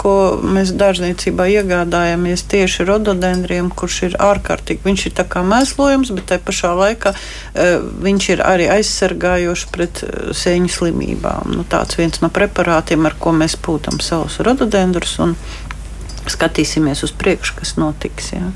ko mēs dārzniecībā patiesībā iegādājamies tieši rododendriem, kurš ir ārkārtīgi. Viņš ir tā kā mēslojums, bet tai pašā laikā uh, viņš ir arī aizsargājošs pret uh, sēņu slimībām. Nu, tāds viens no preparātiem, ar ko mēs pūtam savus rododendrus un skatīsimies uz priekšu, kas notiks. Jā.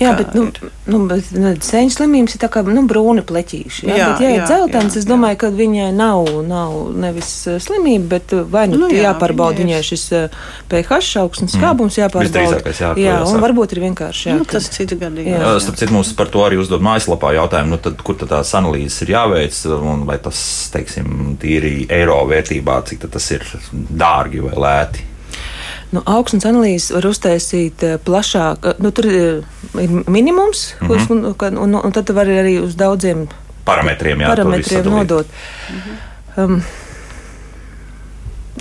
Jā, bet, nu, nu, bet nu, sēņu slimības ir tā kā nu, brūni pleķīši. Jā, jā, bet, ja jā, ir dzeltens, jā, es domāju, jā. ka viņai nav, nav nevis uh, slimība, bet uh, vai nu, nu jā, jāpārbauda viņai šis uh, pH augsts un skābums jāpārbauda. Jā, jā, un varbūt ir vienkārši jā, nu, tas cits gadījums. Starp citu, mums par to arī uzdod mājaslapā jautājumu, nu, tad, kur tad tās analīzes ir jāveic un vai tas, teiksim, tīri eiro vērtībā, cik tas ir dārgi vai lēti. Nu, augsnes analīzes var uztaisīt eh, plašāk. Nu, tur eh, ir minimums, mm -hmm. un, un, un, un tad var arī uz daudziem parametriem, jā, parametriem nodot. Mm -hmm. um,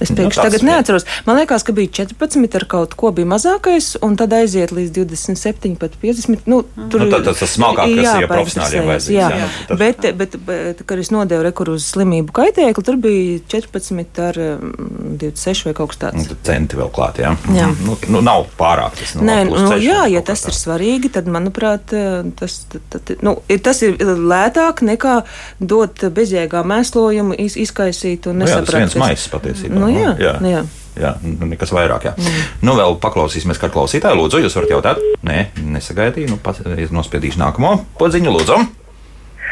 Es priekš nu, tagad neatceros. Man liekas, ka bija 14 ar kaut ko bija mazākais, un tad aiziet līdz 27, pat 50. Nu, tur nu, tad, tas tas smalkākais, kas ir profesionāļiem vajadzīgs. Jā, jā. jā. Bet, bet, bet, bet, kad es nodevu rekuru uz slimību kaitēkli, tur bija 14 ar 26 vai kaut kas tāds. Nu, centi vēl klāt, jā. jā. Nu, nu, nav pārāk. Tas, nu, Nē, nu, jā, ja tas ir svarīgi, tad, manuprāt, tas, tad, tad, nu, tas ir lētāk nekā dot bezjēgā mēslojumu, iz, izkaisīt un nesaprast. Nu, jā, tas viens maisis patiesībā. Nu, jā, jā. Nu, jā. Jā, nu, nekas vairāk. Jā. Mm. Nu, vēl paklausīsimies, kā klausītāji. Lūdzu, jūs varat jautāt? Nē, nesagaidīju. Nu, pas, nospiedīšu nākamo podziņu, lūdzu.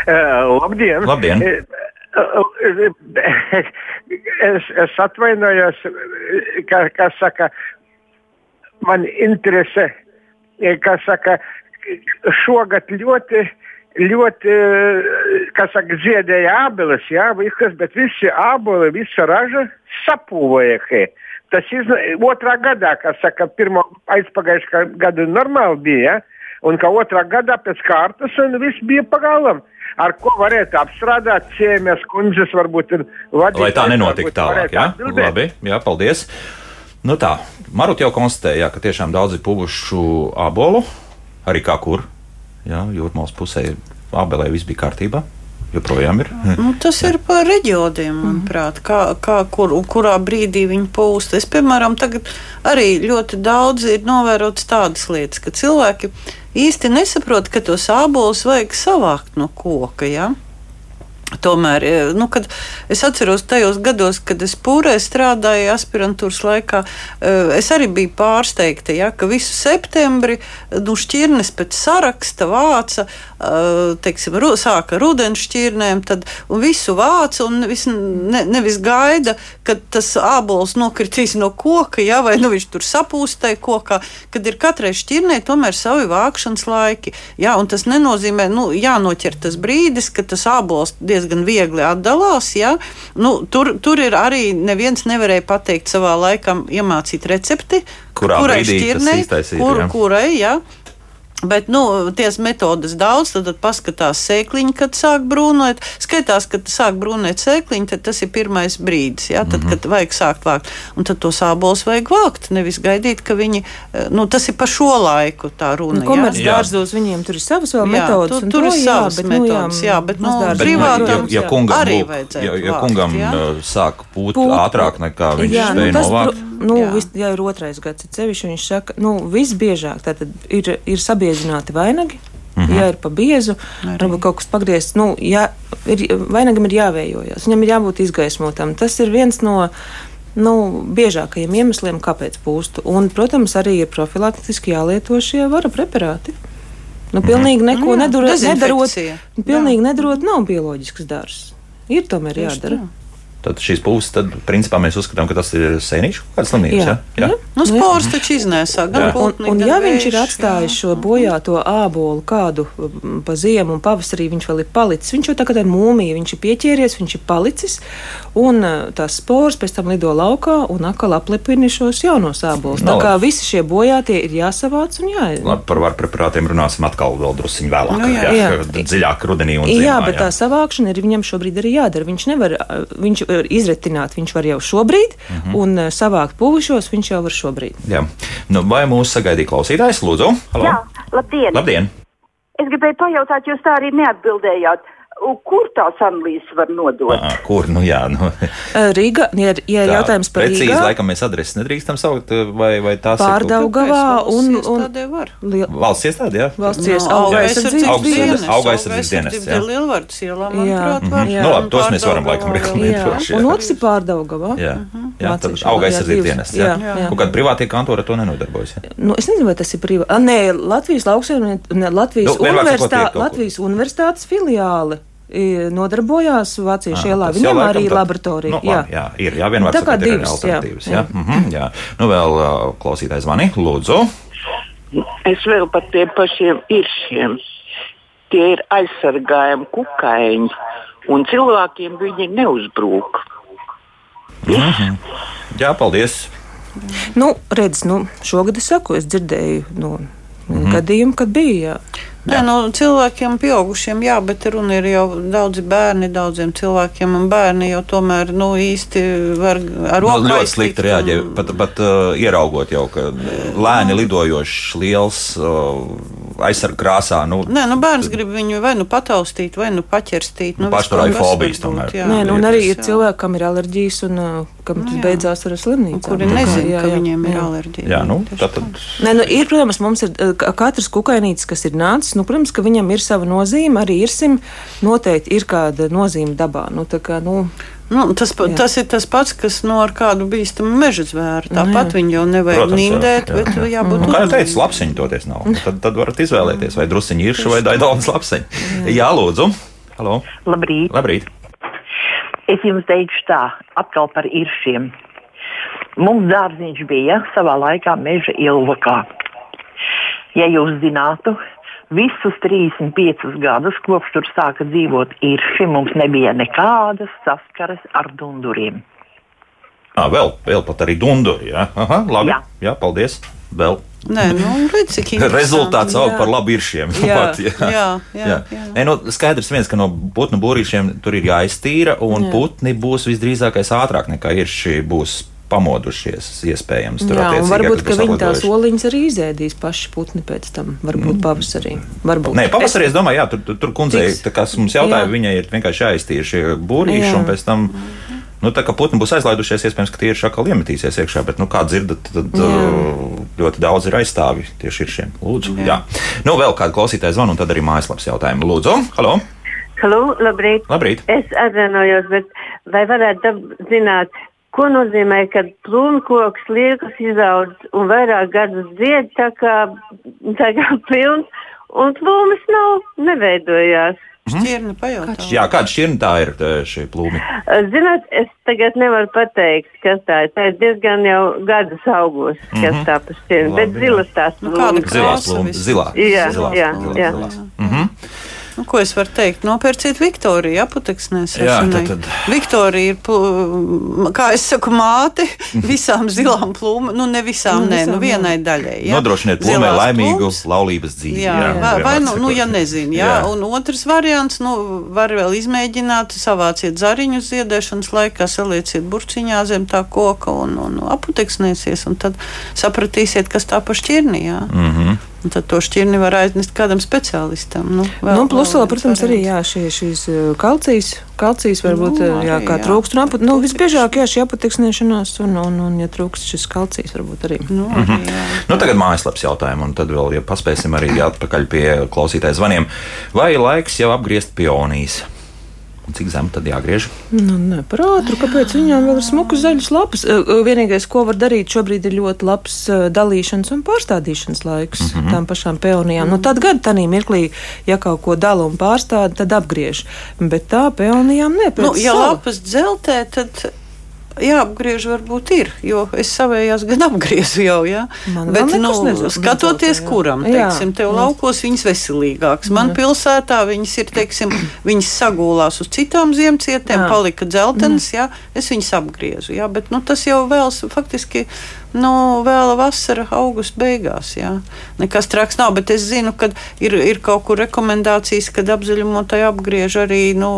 Uh, labdien! labdien. Es, es atvainojos, kā, kā saka, man interese, kā saka, šogad ļoti ļoti, kas saka, ziedēja ābeles, jā, viskas, bet visi āboli, visa raža sapūvoja. Tas ir otrā gadā, kas saka, pirmo aizpagājušā gada normāli bija, ja? un ka otrā gadā pēc kārtas un viss bija pagalam. Ar ko varētu apstrādāt ciemijas kundzes, varbūt vadīt. Lai tā nenotika tālāk, jā? Atbildēt. Labi, jā, paldies. Nu tā, Marut jau konstatēja, ka tiešām daudz ir puvušu abolu, arī kā kur Jā, jūrmālas pusē Abelē viss bija kārtībā. Joprojām ir. Nu, tas Jā. ir par reģioniem, manuprāt, kā, kā kur, kurā brīdī viņi pūst. Es, piemēram, tagad arī ļoti daudz ir novērotas tādas lietas, ka cilvēki īsti nesaprot, ka tos ābolus vajag savākt no koka. Ja? Tomēr, e, nu, kad es atceros tajos gados, kad es pūrē strādāju aspirantūras laikā, e, es arī biju pārsteigta, ja, ka visu septembri nu, šķirnes pēc saraksta vāca, e, teiksim, sāka ar ūdens šķirnēm, tad visu vāca un nevis, ne, nevis gaida, kad tas ābols nokritīs no koka, ja, vai nu, viņš tur sapūstē kokā, kad ir katrai šķirnē tomēr savi vākšanas laiki. Ja, tas nenozīmē, nu, jānoķer tas brīdis, kad tas ābols diezgan diezgan viegli atdalās. Ja? Nu, tur, tur ir arī neviens nevarēja pateikt savā laikā, iemācīt recepti, Kurā kurai šķirnei, kur, kurai. Ja? Bet, nu, tās metodas daudz, tad, tad paskatās sēkliņu, kad sāk brūnot. Skaitās, kad sāk brūnēt sēkliņu, tad tas ir pirmais brīdis, ja? tad, mm -hmm. kad vajag sākt vākt. Un tad tos ābolus vajag vākt, nevis gaidīt, ka viņi, eh, nu, tas ir pa šo laiku tā runa. Nu, Komercdārzos viņiem tur ir savas vēl metodas. Tur, tur ir savas jā, bet, metodas, nu, jā, bet, nu, privātām ja, ja kungam, arī vajadzētu. Ja, ja kungam vākt? Uh, sāk pūt, pūt ātrāk nekā viņš jā, spēja nu, novākt nu, vis, ja ir otrais gads, tad sevišķi viņš saka, nu, visbiežāk ir, ir sabiedrināti vainagi. Mm -hmm. Ja ir pa biezu, varbūt kaut kas pagriezts, nu, ja, ir, vainagam ir jāvējojas, viņam ir jābūt izgaismotam. Tas ir viens no nu, biežākajiem iemesliem, kāpēc pūstu. Un, protams, arī ir profilaktiski jālieto šie vara preparāti. Nu, mhm. pilnīgi neko nu, jā, nedarot, nedarot, pilnīgi nedarot nav bioloģisks darbs. Ir tomēr jādara. Tā. Tad šīs puses, tad, principā, mēs uzskatām, ka tas ir sēnīšu kaut kāds slimības. Jā, jā? jā? Nu, spors taču iznēsā. Un, un ja viņš ir atstājis šo bojāto ābolu kādu pa ziemu un pavasarī viņš vēl ir palicis, viņš jau tā kā tā mūmija, viņš ir pieķēries, viņš ir palicis, un tās spors pēc tam lido laukā un atkal aplipina šos jaunos ābolus. Tā kā visi šie bojātie ir jāsavāc un jā. Labi, par varu preparātiem runāsim atkal vēl drusciņ vēlāk, nu, jā, jā. Jā. dziļāk rudenī un ziemā. Jā, bet jā. tā savākšana ir viņam šobrīd arī jādara. Viņš nevar, viņš izretināt viņš var jau šobrīd, mm -hmm. un eh, savākt puvišos viņš jau var šobrīd. Jā. Nu, vai mūsu sagaidīja klausītājs? Lūdzu, Halo. Jā, labdien! labdien. Es gribēju pajautāt, jūs tā arī neatbildējāt. Kur tās analīzes var nodot? À, kur? Nu, jā, nu. Rīga, ja, ja tā, jautājums par precīzi, Rīgā. laikam mēs adreses nedrīkstam saukt, vai, vai tās Pārdaugavā un, un, un valsts iestāde, jā? Valsts iestāde. Auga aizsardzības dienests, jā. Lielvardas ielā, manuprāt, var. Jā. Nu, labi, tos mēs varam laikam reklamēt. Un otrs ir Pārdaugavā. Jā. Jā, tad auga aizsardzības dienests. Jā. Kaut kāda privātie kantori ar to nenodarbojas. Ja? Nu, es nezinu, vai tas ir privāti. Nē, Latvijas lauksaimniecības, Latvijas, nu, Latvijas universitātes filiāli nodarbojās Vācijas ielā. Viņam laikam, arī tad, laboratorija. Nu, jā. jā, ir. Jā, vienmēr tā kā divas alternatīvas. Jā. Jā. Mm -hmm, jā. Nu, vēl uh, klausītājs zvani. Lūdzu. Es vēl par tiem pašiem iršiem. Tie ir aizsargājami kukaiņi, un cilvēkiem viņi neuzbrūk. Mm -hmm. Jā, paldies. Nu, redz, nu, šogad es saku, es dzirdēju no mm -hmm. gadījumu, kad bija. Jā. Nē, nu, cilvēkiem, pieaugušiem, jā, bet runa ir jau daudzi bērni, daudziem cilvēkiem, un bērni jau tomēr nu, īsti var ar roku. Nu, ļoti slikti reaģē, un... pat, pat uh, ieraugot jau, ka lēni lidojošs liels. Uh, aizsargu krāsā. Nu, Nē, nu bērns grib viņu vai nu pataustīt, vai nu paķerstīt. Nu, Pašturēju fobijas tomēr. Jā, Nē, nu, un arī ir cilvēki, kam ir alerģijas un uh, kam tas jā. beidzās ar slimnīcu. Kuri nezina, jā, jā, ka viņiem jā. ir alerģija. Jā, nu, tad, tad... Nē, nu, ir, protams, mums ir uh, katrs kukainītis, kas ir nācis, nu, protams, ka viņam ir sava nozīme, arī irsim noteikti ir kāda nozīme dabā. Nu, kā, nu, Nu, tas, jā. tas ir tas pats, kas no nu, kādu bīstamu meža zvēru. Tāpat jā. viņu jau nevajag Protams, nīmdēt, jā, bet jā. jābūt. Nu, kā jau teicu, lapsiņu toties nav. Tad, tad varat izvēlēties, vai drusiņu iršu vai daidaunas lapsiņu. Jā. jā, lūdzu. Halo. Labrīt. Labrīt. Es jums teikšu tā, atkal par iršiem. Mums dārziņš bija savā laikā meža ilvakā. Ja jūs zinātu, Visus 35 gadus, kopš tur sāka dzīvot īrši, mums nebija nekādas saskares ar dunduriem. À, vēl, vēl pat arī dunduri. Jā, Aha, labi. Jā. jā, paldies. Vēl. Nē, nu, redz, Rezultāts aug par labu iršiem. Jā, pat, jā. jā, jā, jā. jā. Nē, nu, skaidrs viens, ka no putnu būrīšiem tur ir jāiztīra, un jā. putni būs visdrīzākais ātrāk nekā irši būs pamodušies. Iespējams, tur Jā, varbūt viņi tās oliņas arī izēdīs paši putni pēc tam. Varbūt mm. pavasarī. Varbūt. Nē, pavasarī es, domāju, jā, tur, tur, tur kundzei, kas mums jautāja, jā. viņai ir vienkārši jāiztīra šie būrīši, jā. un pēc tam. Nu, tā kā putni būs aizlaidušies, iespējams, ka tie ir šakali iemetīsies iekšā, bet, nu, kā dzirdat, tad jā. Uh, ļoti daudz ir aizstāvi tieši ir šiem. Lūdzu, jā. jā. Nu, vēl kādu klausītāju zvanu, un tad arī mājaslapas jautājumu. Lūdzu, halo! Halo, labrīt! Labrīt! Es atvainojos, bet vai varētu zināt, Ko nozīmē, kad plūmkoks liekas izaudz un vairāk gadus dzied, tā kā, tā kā pilns, un plūmes nav, neveidojās. Mhm. Šķirni pajautā. Jā, kāda šķirna tā ir šī plūme? Zināt, es tagad nevaru pateikt, kas tā ir. Tā ir diezgan jau gadus augos, kas mm -hmm. tā pa šķirni, bet zilas tās plūmes. Nu, kāda zilās plūmes? Zilā. Jā, zilās, jā, zilās, jā. Zilās. Mm -hmm. Nu, ko es varu teikt? Nopērciet Viktoriju, apoteksnēs. Jā, tad, tad. Viktorija ir, kā es saku, māte visām zilām plūmām. Nu, ne visām, nu, nē, nu, vienai daļai. Jā. Nodrošiniet plūmē laimīgu plūms. laulības dzīvi. Jā, jā, vai, vai nu, nu, ja nezinu, jā. jā. Un otrs variants, nu, var vēl izmēģināt, savāciet zariņu ziedēšanas laikā, salieciet burciņā zem tā koka un, un apoteksnēsies, un tad sapratīsiet, kas tā pa šķirni, jā. Mm -hmm. Un tad to šķirni var aiznest kādam speciālistam. Nu, vēl, nu, plus, vēl, protams, arī jā, šie, šīs uh, kalcijas, kalcijas varbūt nu, uh, jā, kā jā. trūkst. Un, nu, visbiežāk jā, šī apateksnēšanās, un, un, un, ja trūkst šis kalcijas, varbūt arī. Nu, arī mm -hmm. nu, tagad mājaslapas jautājumu, un tad vēl, ja paspēsim arī atpakaļ pie klausītāju zvaniem. Vai laiks jau apgriezt pionijas? Cik zem tad jāgriež? Nu, ne par ātru, kāpēc viņām vēl ir smukas zaļas lapas? Vienīgais, ko var darīt šobrīd, ir ļoti labs dalīšanas un pārstādīšanas laiks mm -hmm. tām pašām peonijām. Mm -hmm. Nu, tad gan tādā mirklī, ja kaut ko dala un pārstāda, tad apgriež. Bet tā peonijām ne. Nu, ja sala. lapas dzeltē, tad jāapgriež, varbūt ir, jo es savējās gan apgriezu jau. Ja? Man Bet, nu, skatoties, jā. kuram, teiksim, tev laukos viņas veselīgākas. Man pilsētā viņas ir, teiksim, viņas sagūlās uz citām ziemcietēm, palika dzeltenas, ja? es viņas apgriezu. Ja? Bet, nu, tas jau vēl faktiski nu, vēl vasara, augusta beigās. Jā. Nekas traks nav, bet es zinu, ka ir, ir kaut kur rekomendācijas, kad apzaļumotāji apgriež arī nu,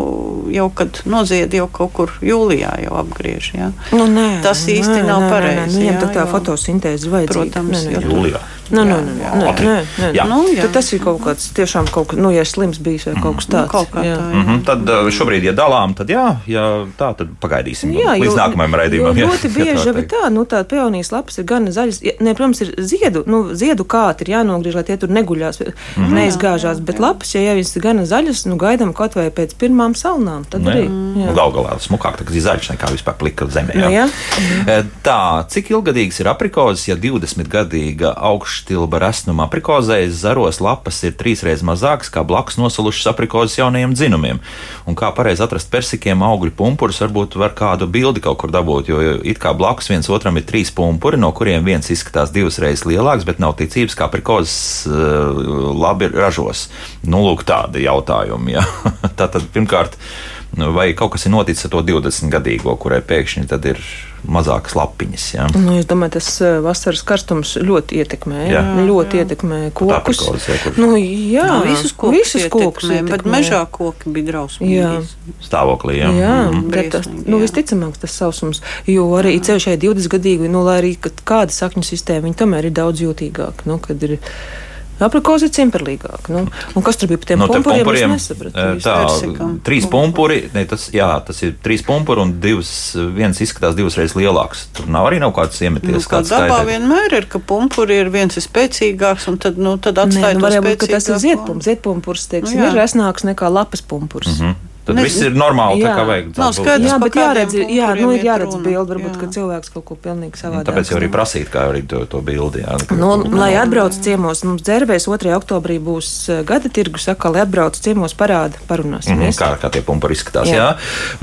jau kad nozied jau kaut kur jūlijā jau apgriež. Jā. Nu, nē, Tas īsti nē, nav pareizi. Viņam tā, tā fotosintēze vajadzīga. Protams, nē, nē. jūlijā. Nu, nu, nu, nē, nē, nē. Jā. Nu, jā. Tad tas ir kaut kāds tiešām kaut kas, nu, ja slims bijis vai kaut kas tāds. Nu, kaut kā jā. tā, jā. Mm -hmm. Tad uh, šobrīd, ja dalām, tad jā, ja tā, tad pagaidīsim jā, līdz jo, nākamajam raidījumam. Jo, ļoti bieži jau ir tā, nu, tā peonijas lapas ir gan zaļas, ne, protams, ir ziedu, nu, ziedu kāti ir jānogriež, lai tie tur neguļās, mm -hmm. neizgāžās, bet lapas, ja jau viņas ir gan zaļas, nu, gaidām kaut vai pēc pirmām salnām, tad arī. Nu, gal galā smukāk, tā kā zaļš nekā vispār plika zemē. Jā. Nu, jā. Mhm. Tā, cik ilgadīgs ir aprikozes, ja 20 gadīga augšstilba resnuma aprikozē zaros lapas ir trīsreiz mazākas kā blakus nosalušas aprikozes jaunajiem dzinumiem? Un kā pareizi atrast persikiem augļu pumpurus, varbūt var kādu bildi kaut kur dabūt, jo it kā blakus viens otram ir trīs pumpuri, no kuriem viens izskatās divas reizes lielāks, bet nav ticības, kā aprikozes uh, labi ražos. Nu, lūk, tādi jautājumi. Ja. Tātad, pirmkārt, Nu, vai kaut kas ir noticis ar to 20 gadīgo, kurai pēkšņi tad ir mazākas lapiņas. Ja? Nu, es domāju, tas eh, vasaras karstums ļoti ietekmē. Jā. Ļoti jā. ietekmē kokus. Aprikos, jā, kur... nu, jā, nu, visus kokus, visus kokus ietekmē, ietekmē. bet mežā koki bija drausmīgi. Stāvoklī, jā. Jā, mm. tas, nu, visticamāk tas sausums, jo arī ceļš šai 20 gadīgi, nu, lai arī kāda sakņu sistēma, viņi tomēr ir daudz jūtīgāka. Nu, Aprikozi ir cimperlīgāk. Nu, un kas tur bija par tiem no, pumpuriem? pumpuriem tā, trīs pumpuri, ne, tas, jā, tas ir trīs pumpuri un divas, viens izskatās divas reizes lielāks. Tur nav arī nav kāds iemeties. Nu, kā dabā skaitē. vienmēr ir, ka pumpuri ir viens ir spēcīgāks un tad, nu, tad atstāj Nē, nu, varbūt, ka tas ir ziedpumpurs. Ziedpumpurs, teiksim, nu, jā. ir resnāks nekā lapas pumpurs. Mm -hmm. Tad ne, viss ir normāli, jā. tā kā vajag. Nav skaidrs, jā, bet jāredz, jā, nu, ir jāredz bildi, varbūt, jā. ka cilvēks kaut ko pilnīgi savādāk. Tāpēc jau arī prasīt, kā arī to, to bildi. Jā, nu, nu, lai atbrauc ciemos, mums dzērvēs 2. oktobrī būs eh, gada tirgus, saka, lai atbrauc ciemos parāda, parunāsim. Mm -hmm, kā, kā tie pumpari izskatās, jā. jā.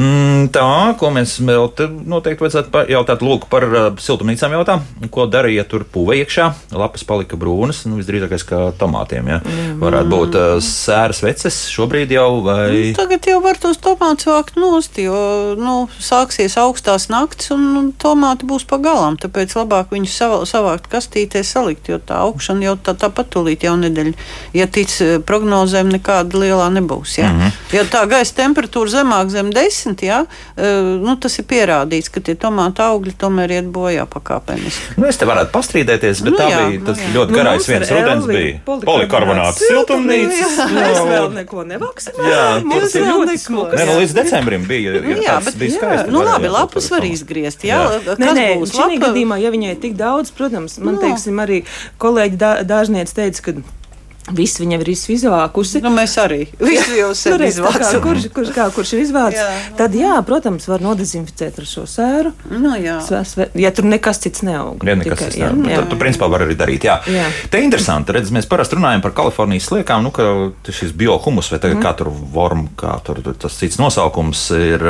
Mm, tā, ko mēs vēl te noteikti vajadzētu jautāt, lūk, par uh, siltumnīcām jautā. Ko darīja, ja tur puve iekšā, lapas palika brūnas, nu, visdrīzākais kā tomātiem, jā. Varētu būt uh, sēras veces šobrīd jau vai. Nu, tagad jau var tos tomātus vākt nost, jo nu, sāksies augstās naktis un nu, tomāti būs pagalām. Tāpēc labāk viņus savākt kastītē, salikt, jo tā augšana jau tā, tāpat tūlīt jau nedēļa. Ja tic eh, prognozēm, nekāda lielā nebūs. Ja, mm -hmm. ja tā gaisa temperatūra zemāk zem desmit, ja, eh, nu, tas ir pierādīts, ka tie tomāti augļi tomēr iet bojā pakāpeniski. Nu, es te varētu pastrīdēties, bet nu, tā jā, bija tas nu, ļoti garais nu, viens rudens bija. Polikarbonāts siltumnīcas. Mēs vēl neko nevāksim. Jā, tas ir ļoti smuki. Nē, nu, līdz decembrim bija. Nu, jā, bet bija skaisti. Nu, labi, lapas var izgriezt. Jā, jā. Nē, nē, šī gadījumā, ja viņai ir tik daudz, protams, man no. teiksim, arī kolēģi dārzniece teica, ka Viss viņa ir izvākusi. Nu, mēs arī visu jau nu, izvākuši. Kurš, kurš, kā, kurš ir izvācis? Jā. Tad, jā, protams, var nodezinficēt ar šo sēru. Nu, jā. Sve, ja tur nekas cits neaug. Ja nekas tikai, cits neaug. Jā. Tad, tu, principā, var arī darīt. Jā. Jā. Te interesanti, redz, mēs parasti runājam par Kalifornijas sliekām, nu, ka šis biohumus vai tagad mm. kā tur vorm, kā tur tas cits nosaukums ir,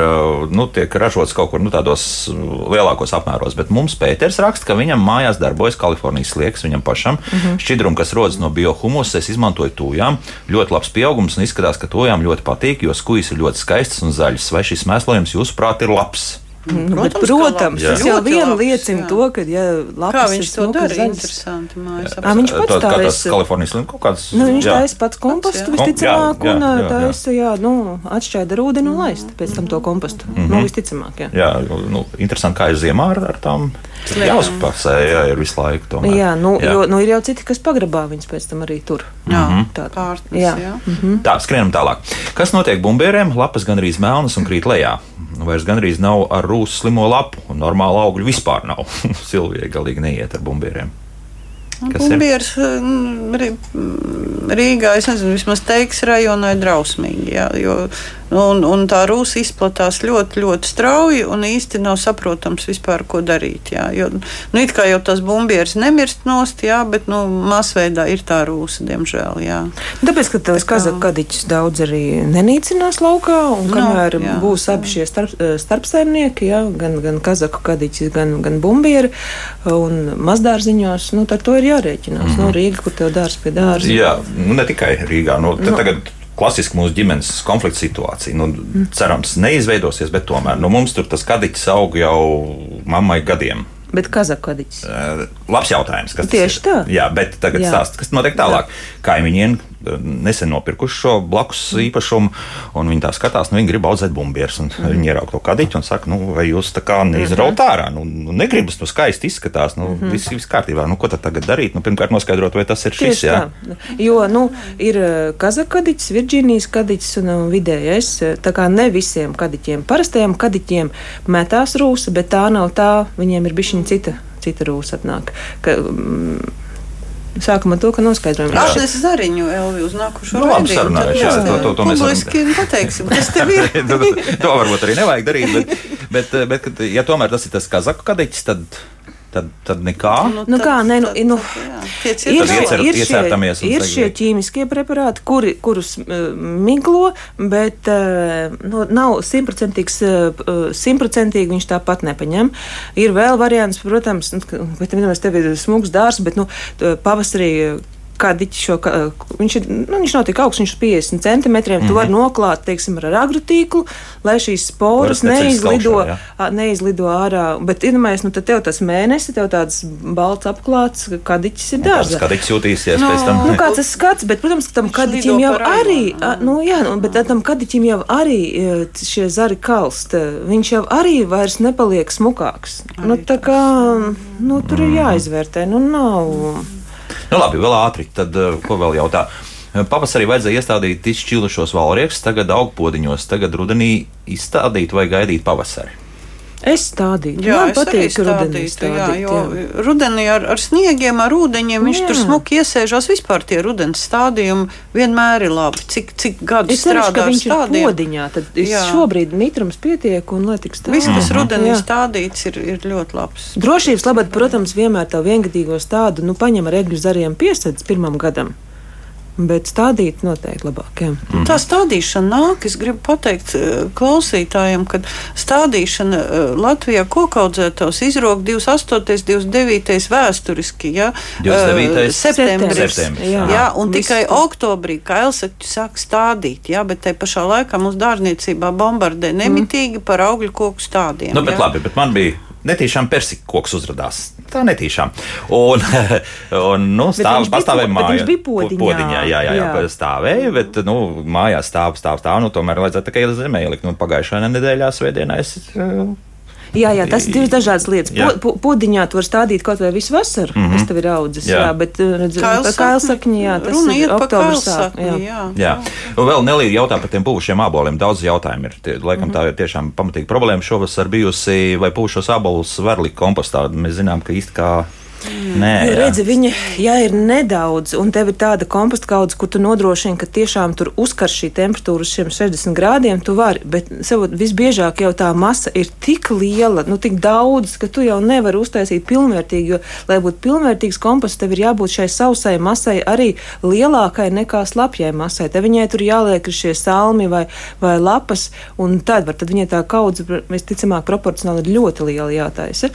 nu, tiek ražots kaut kur, nu, tādos lielākos apmēros. Bet mums Pēters raksta, ka viņam mājās darbojas Kalifornijas slieks, viņam pašam mm -hmm. šķidrum, kas rodas no biohumusa izmantoju tūjām. Ļoti labs pieaugums un izskatās, ka tūjām ļoti patīk, jo skujas ir ļoti skaistas un zaļas. Vai šis mēslojums, jūsuprāt, ir labs? Mm, protams, Bet, protams tas jau vien liecina to, ka, ja lapas Kā viņš to dara, ir interesanti. À, viņš pats tā ir. Kalifornijas līnija kaut kāds. Nu, viņš taisa pats kompostu visticamāk, un taisa, jā, nu, atšķēda ar ūdeni un laist pēc tam to kompostu. Mm -hmm. Nu, visticamāk, jā. Jā, nu, interesanti, kā ir ziemā ar, ar tām. Jāuzpasē, jā, ir visu laiku. Tomēr. Jā, nu, jā. Jo, nu, ir jau citi, kas pagrabā viņus pēc tam arī tur. Jā, mm -hmm. tā ir. Jā. Jā. Mm -hmm. Tā, skrienam tālāk. Kas notiek bumbieriem? Lapas gandrīz melnas un krīt lejā vairs gandrīz nav ar rūsu slimo lapu, un normāla augļu vispār nav. Silvija galīgi neiet ar bumbieriem. Bumbieris Rīgā, es nezinu, vismaz teiks rajonā ir drausmīgi, jā, jo Un, un tā rūsa izplatās ļoti, ļoti strauji un īsti nav saprotams vispār, ko darīt. Jā. Jo, nu, it kā jau tas bumbieris nemirst nost, jā, bet nu, masveidā ir tā rūsa, diemžēl. Jā. Tāpēc, ka tas kazaka kadiķis daudz arī nenīcinās laukā, un nu, kamēr no, jā, būs abi šie starp, eh, starpsaimnieki, jā, gan, gan kazaku kadiķis, gan, gan bumbieri un mazdārziņos, nu, ar to ir jārēķinās. Mm -hmm. nu, Rīga, kur tev dārs pie dārza. Jā, nu, ne tikai Rīgā. Nu, nu, tagad klasiski mūsu ģimenes konflikta situācija. Nu, mm. Cerams, neizveidosies, bet tomēr nu, mums tur tas kadiķis aug jau mammai gadiem. Bet kazakodiķis? Uh, labs jautājums. Tieši tā. Jā, bet tagad stāst, kas notiek tālāk. Jā. Kaimiņiem nesen nopirkuši šo blakus īpašumu, un viņi tā skatās, nu, viņi grib audzēt bumbierus. Mm. Viņi ierauga to kadiķu un saka, nu, vai jūs tā kā neizraut mhm. ārā? Nu, nu, negribas, nu, skaisti izskatās, nu, mm viss, viss kārtībā. Nu, ko tad tagad darīt? Nu, pirmkārt, noskaidrot, vai tas ir šis. Tieši jā. tā. Jo, nu, ir kazakadiķis, Virģīnijas kadiķis un vidējais. Tā kā ne visiem kadiķiem, parastajiem kadiķiem metās rūsa, bet tā nav tā, viņiem ir bišķiņa cita, cita rūsa atnāk. Ka, mm, Sākam ar to, ka noskaidrojam. Agnēs Zariņu, Elvi, uz nākušo nu, labi sarunājuši. Jā, to, to, to mēs publiski pateiksim, kas tev ir. to, to varbūt arī nevajag darīt, bet, bet, bet, bet ja tomēr tas ir tas kazaku kadiķis, tad tad, tad nekā. Nu, nu, kā, ne, nu, nu, ir, iecer, ir, šie, ir šie ķīmiskie preparāti, kuri, kurus uh, miglo, bet uh, nu, nav simtprocentīgs, uh, simtprocentīgi viņš tāpat nepaņem. Ir vēl variants, protams, nu, bet tev ir smags dārs, bet nu, pavasarī kadiķi šo, viņš, ir, nu, viņš nav tik augsts, viņš ir 50 centimetriem. Mm -hmm. Tu vari mhm. noklāt, teiksim, ar agrotīklu, lai šīs sporas neizlido, kaukšā, ja? neizlido ārā. Bet, iedomājies, nu, tad tev tas mēnesis, tev tāds balts apklāts, kadiķis ir dārzā. Tas kadiķis jutīsies no, pēc tam. Nu, kāds tas skats, bet, protams, ka tam kadiķim jau arī, a, nu, jā, nu, bet tam kadiķim jau arī šie zari kalst. Viņš jau arī vairs nepaliek smukāks. Arī nu, tā kā, nu, tur ir jāizvērtē, nu, nav. Nu, labi, vēl ātri. Tad, eh, ko vēl jautā? Pavasarī vajadzēja iestādīt izšķilušos valriekus, tagad augpodiņos, tagad rudenī izstādīt vai gaidīt pavasari. Es stādīju. Jā, man patīk rudenī stādīt. Jā, jo jā. rudenī ar, ar sniegiem, ar ūdeņiem viņš jā. tur smuki iesēžās. Vispār tie rudens stādījumi vienmēr ir labi. Cik, cik gadu es strādā ar stādiem? Podiņā, tad šobrīd mitrums pietiek un lai tik stādīt. Viss, kas rudenī jā. stādīts, ir, ir ļoti labs. Drošības labad, protams, vienmēr tā viengadīgo stādu, nu paņem ar egļu zariem piesedz pirmam gadam. Bet stādīt noteikti labāk. Jā. Mm. Tā stādīšana nāk. Es gribu pateikt eh, klausītājiem, ka stādīšana eh, Latvijā kokaudzētos izrok 28. 29. vēsturiski. Ja? 29. Eh, septembris. septembris jā. Jā, un Visu. tikai oktobrī, kā Elsakti sāk stādīt, jā, bet te pašā laikā mums dārzniecībā bombardē nemitīgi mm. par augļu koku stādiem. Nu, bet jā. labi, bet man bija netīšām persika koks uzrādījās. Tā netīšām. Un, un nu, stāv, pastāvēja mājā. Viņš bija podiņā. podiņā jā, jā, jā, jā, stāvēja, bet nu, mājās stāv, stāv, stāv. Nu, tomēr vajadzētu tikai zemē ielikt. Nu, pagājušajā nedēļā, svētdienā es Jā, jā, tas ir divas dažādas lietas. Po, podiņā tu vari stādīt kaut vai visu vasaru, mm -hmm. kas tev ir audzis. Jā, jā bet redz, tā kailsakņa, jā, tas Runa ir oktobrs. Jā. Jā. jā. Un vēl Nelija jautā par tiem puvušiem āboliem. Daudz jautājumu ir. Tie, laikam mm -hmm. tā ir tiešām pamatīga problēma šovasar bijusi, vai puvušos ābolus var likt kompostā. Mēs zinām, ka īsti kā Nē, jā. redzi, viņa ja ir nedaudz, un tev ir tāda komposta kaudze, kur tu nodrošini, ka tiešām tur uzkar šī temperatūra uz šiem 60 grādiem, tu vari. Bet sev visbiežāk jau tā masa ir tik liela, nu tik daudz, ka tu jau nevari uztaisīt pilnvērtīgi. Jo, lai būtu pilnvērtīgs komposts, tev ir jābūt šai sausai masai arī lielākai nekā slapjai masai. Te viņai tur jāliek šie salmi vai, vai lapas, un tad, var, tad viņai tā kaudze visticamāk proporcionāli ir ļoti liela jātaisa.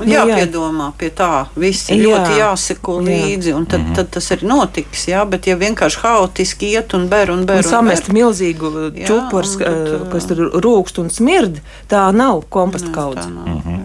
Nu, jāpiedomā pie tā Visi jā. ļoti jāseko līdzi, un tad, -hmm. tad tas ir notiks. Jā, bet ja vienkārši haotiski iet un ber un ber. Un, un samest ber. milzīgu čupurs, jā, tad, kas tur rūkst un smird, tā nav komposta kaudze. Mm -hmm.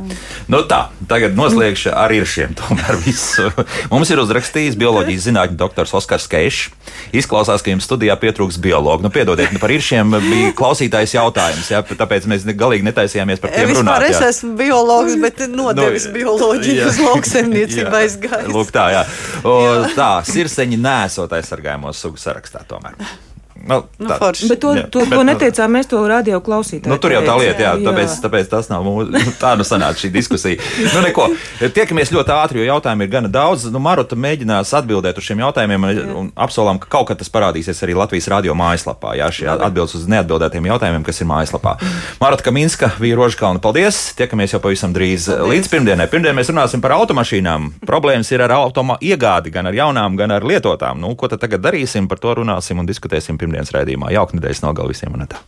Nu tā, tagad noslēgšu ar iršiem. Tomēr visu. Mums ir uzrakstījis bioloģijas zinātņu doktors Oskars Keišs. Izklausās, ka jums studijā pietrūks biologu. Nu, piedodiet, nu, par iršiem bija klausītājs jautājums, jā, tāpēc mēs galīgi netaisījāmies par tiem runāt. Jā. Es esmu biologs, bet nodevis nu, bioloģiju uz lauksemniecību rīcība aizgājis. Lūk, tā, jā. O, tā, sirseņi nesot aizsargājumos sugu sarakstā tomēr. Nu, nu, tā, bet to, jā, to, bet, to nu- neteicām mēs, to radio klausītājiem. Nu, tur jau tā lieta, jā, jā. Tāpēc, tāpēc tas nav mūsu. Tā nu sanāca šī diskusija. nu, neko. Tiekamies ļoti ātri, jo jautājumu ir gana daudz. Nu, Maruta mēģinās atbildēt uz šiem jautājumiem un, un apsolām, ka kaut kad tas parādīsies arī Latvijas radio mājaslapā. Jā, šie atbildes uz neatbildētiem jautājumiem, kas ir mājaslapā. Maruta Kaminska, Vīra Rožkalna, paldies! Tiekamies jau pavisam drīz paldies. līdz pirmdienai. Pirmdien mēs runāsim par automašīnām. Problēmas ir ar automa iegādi, gan ar jaunām, gan ar lietotām. Nu, ko tad tagad darīsim? Par to runāsim un diskutēsim pirmdienas raidījumā. Jauka nedēļas nogal visiem un tā.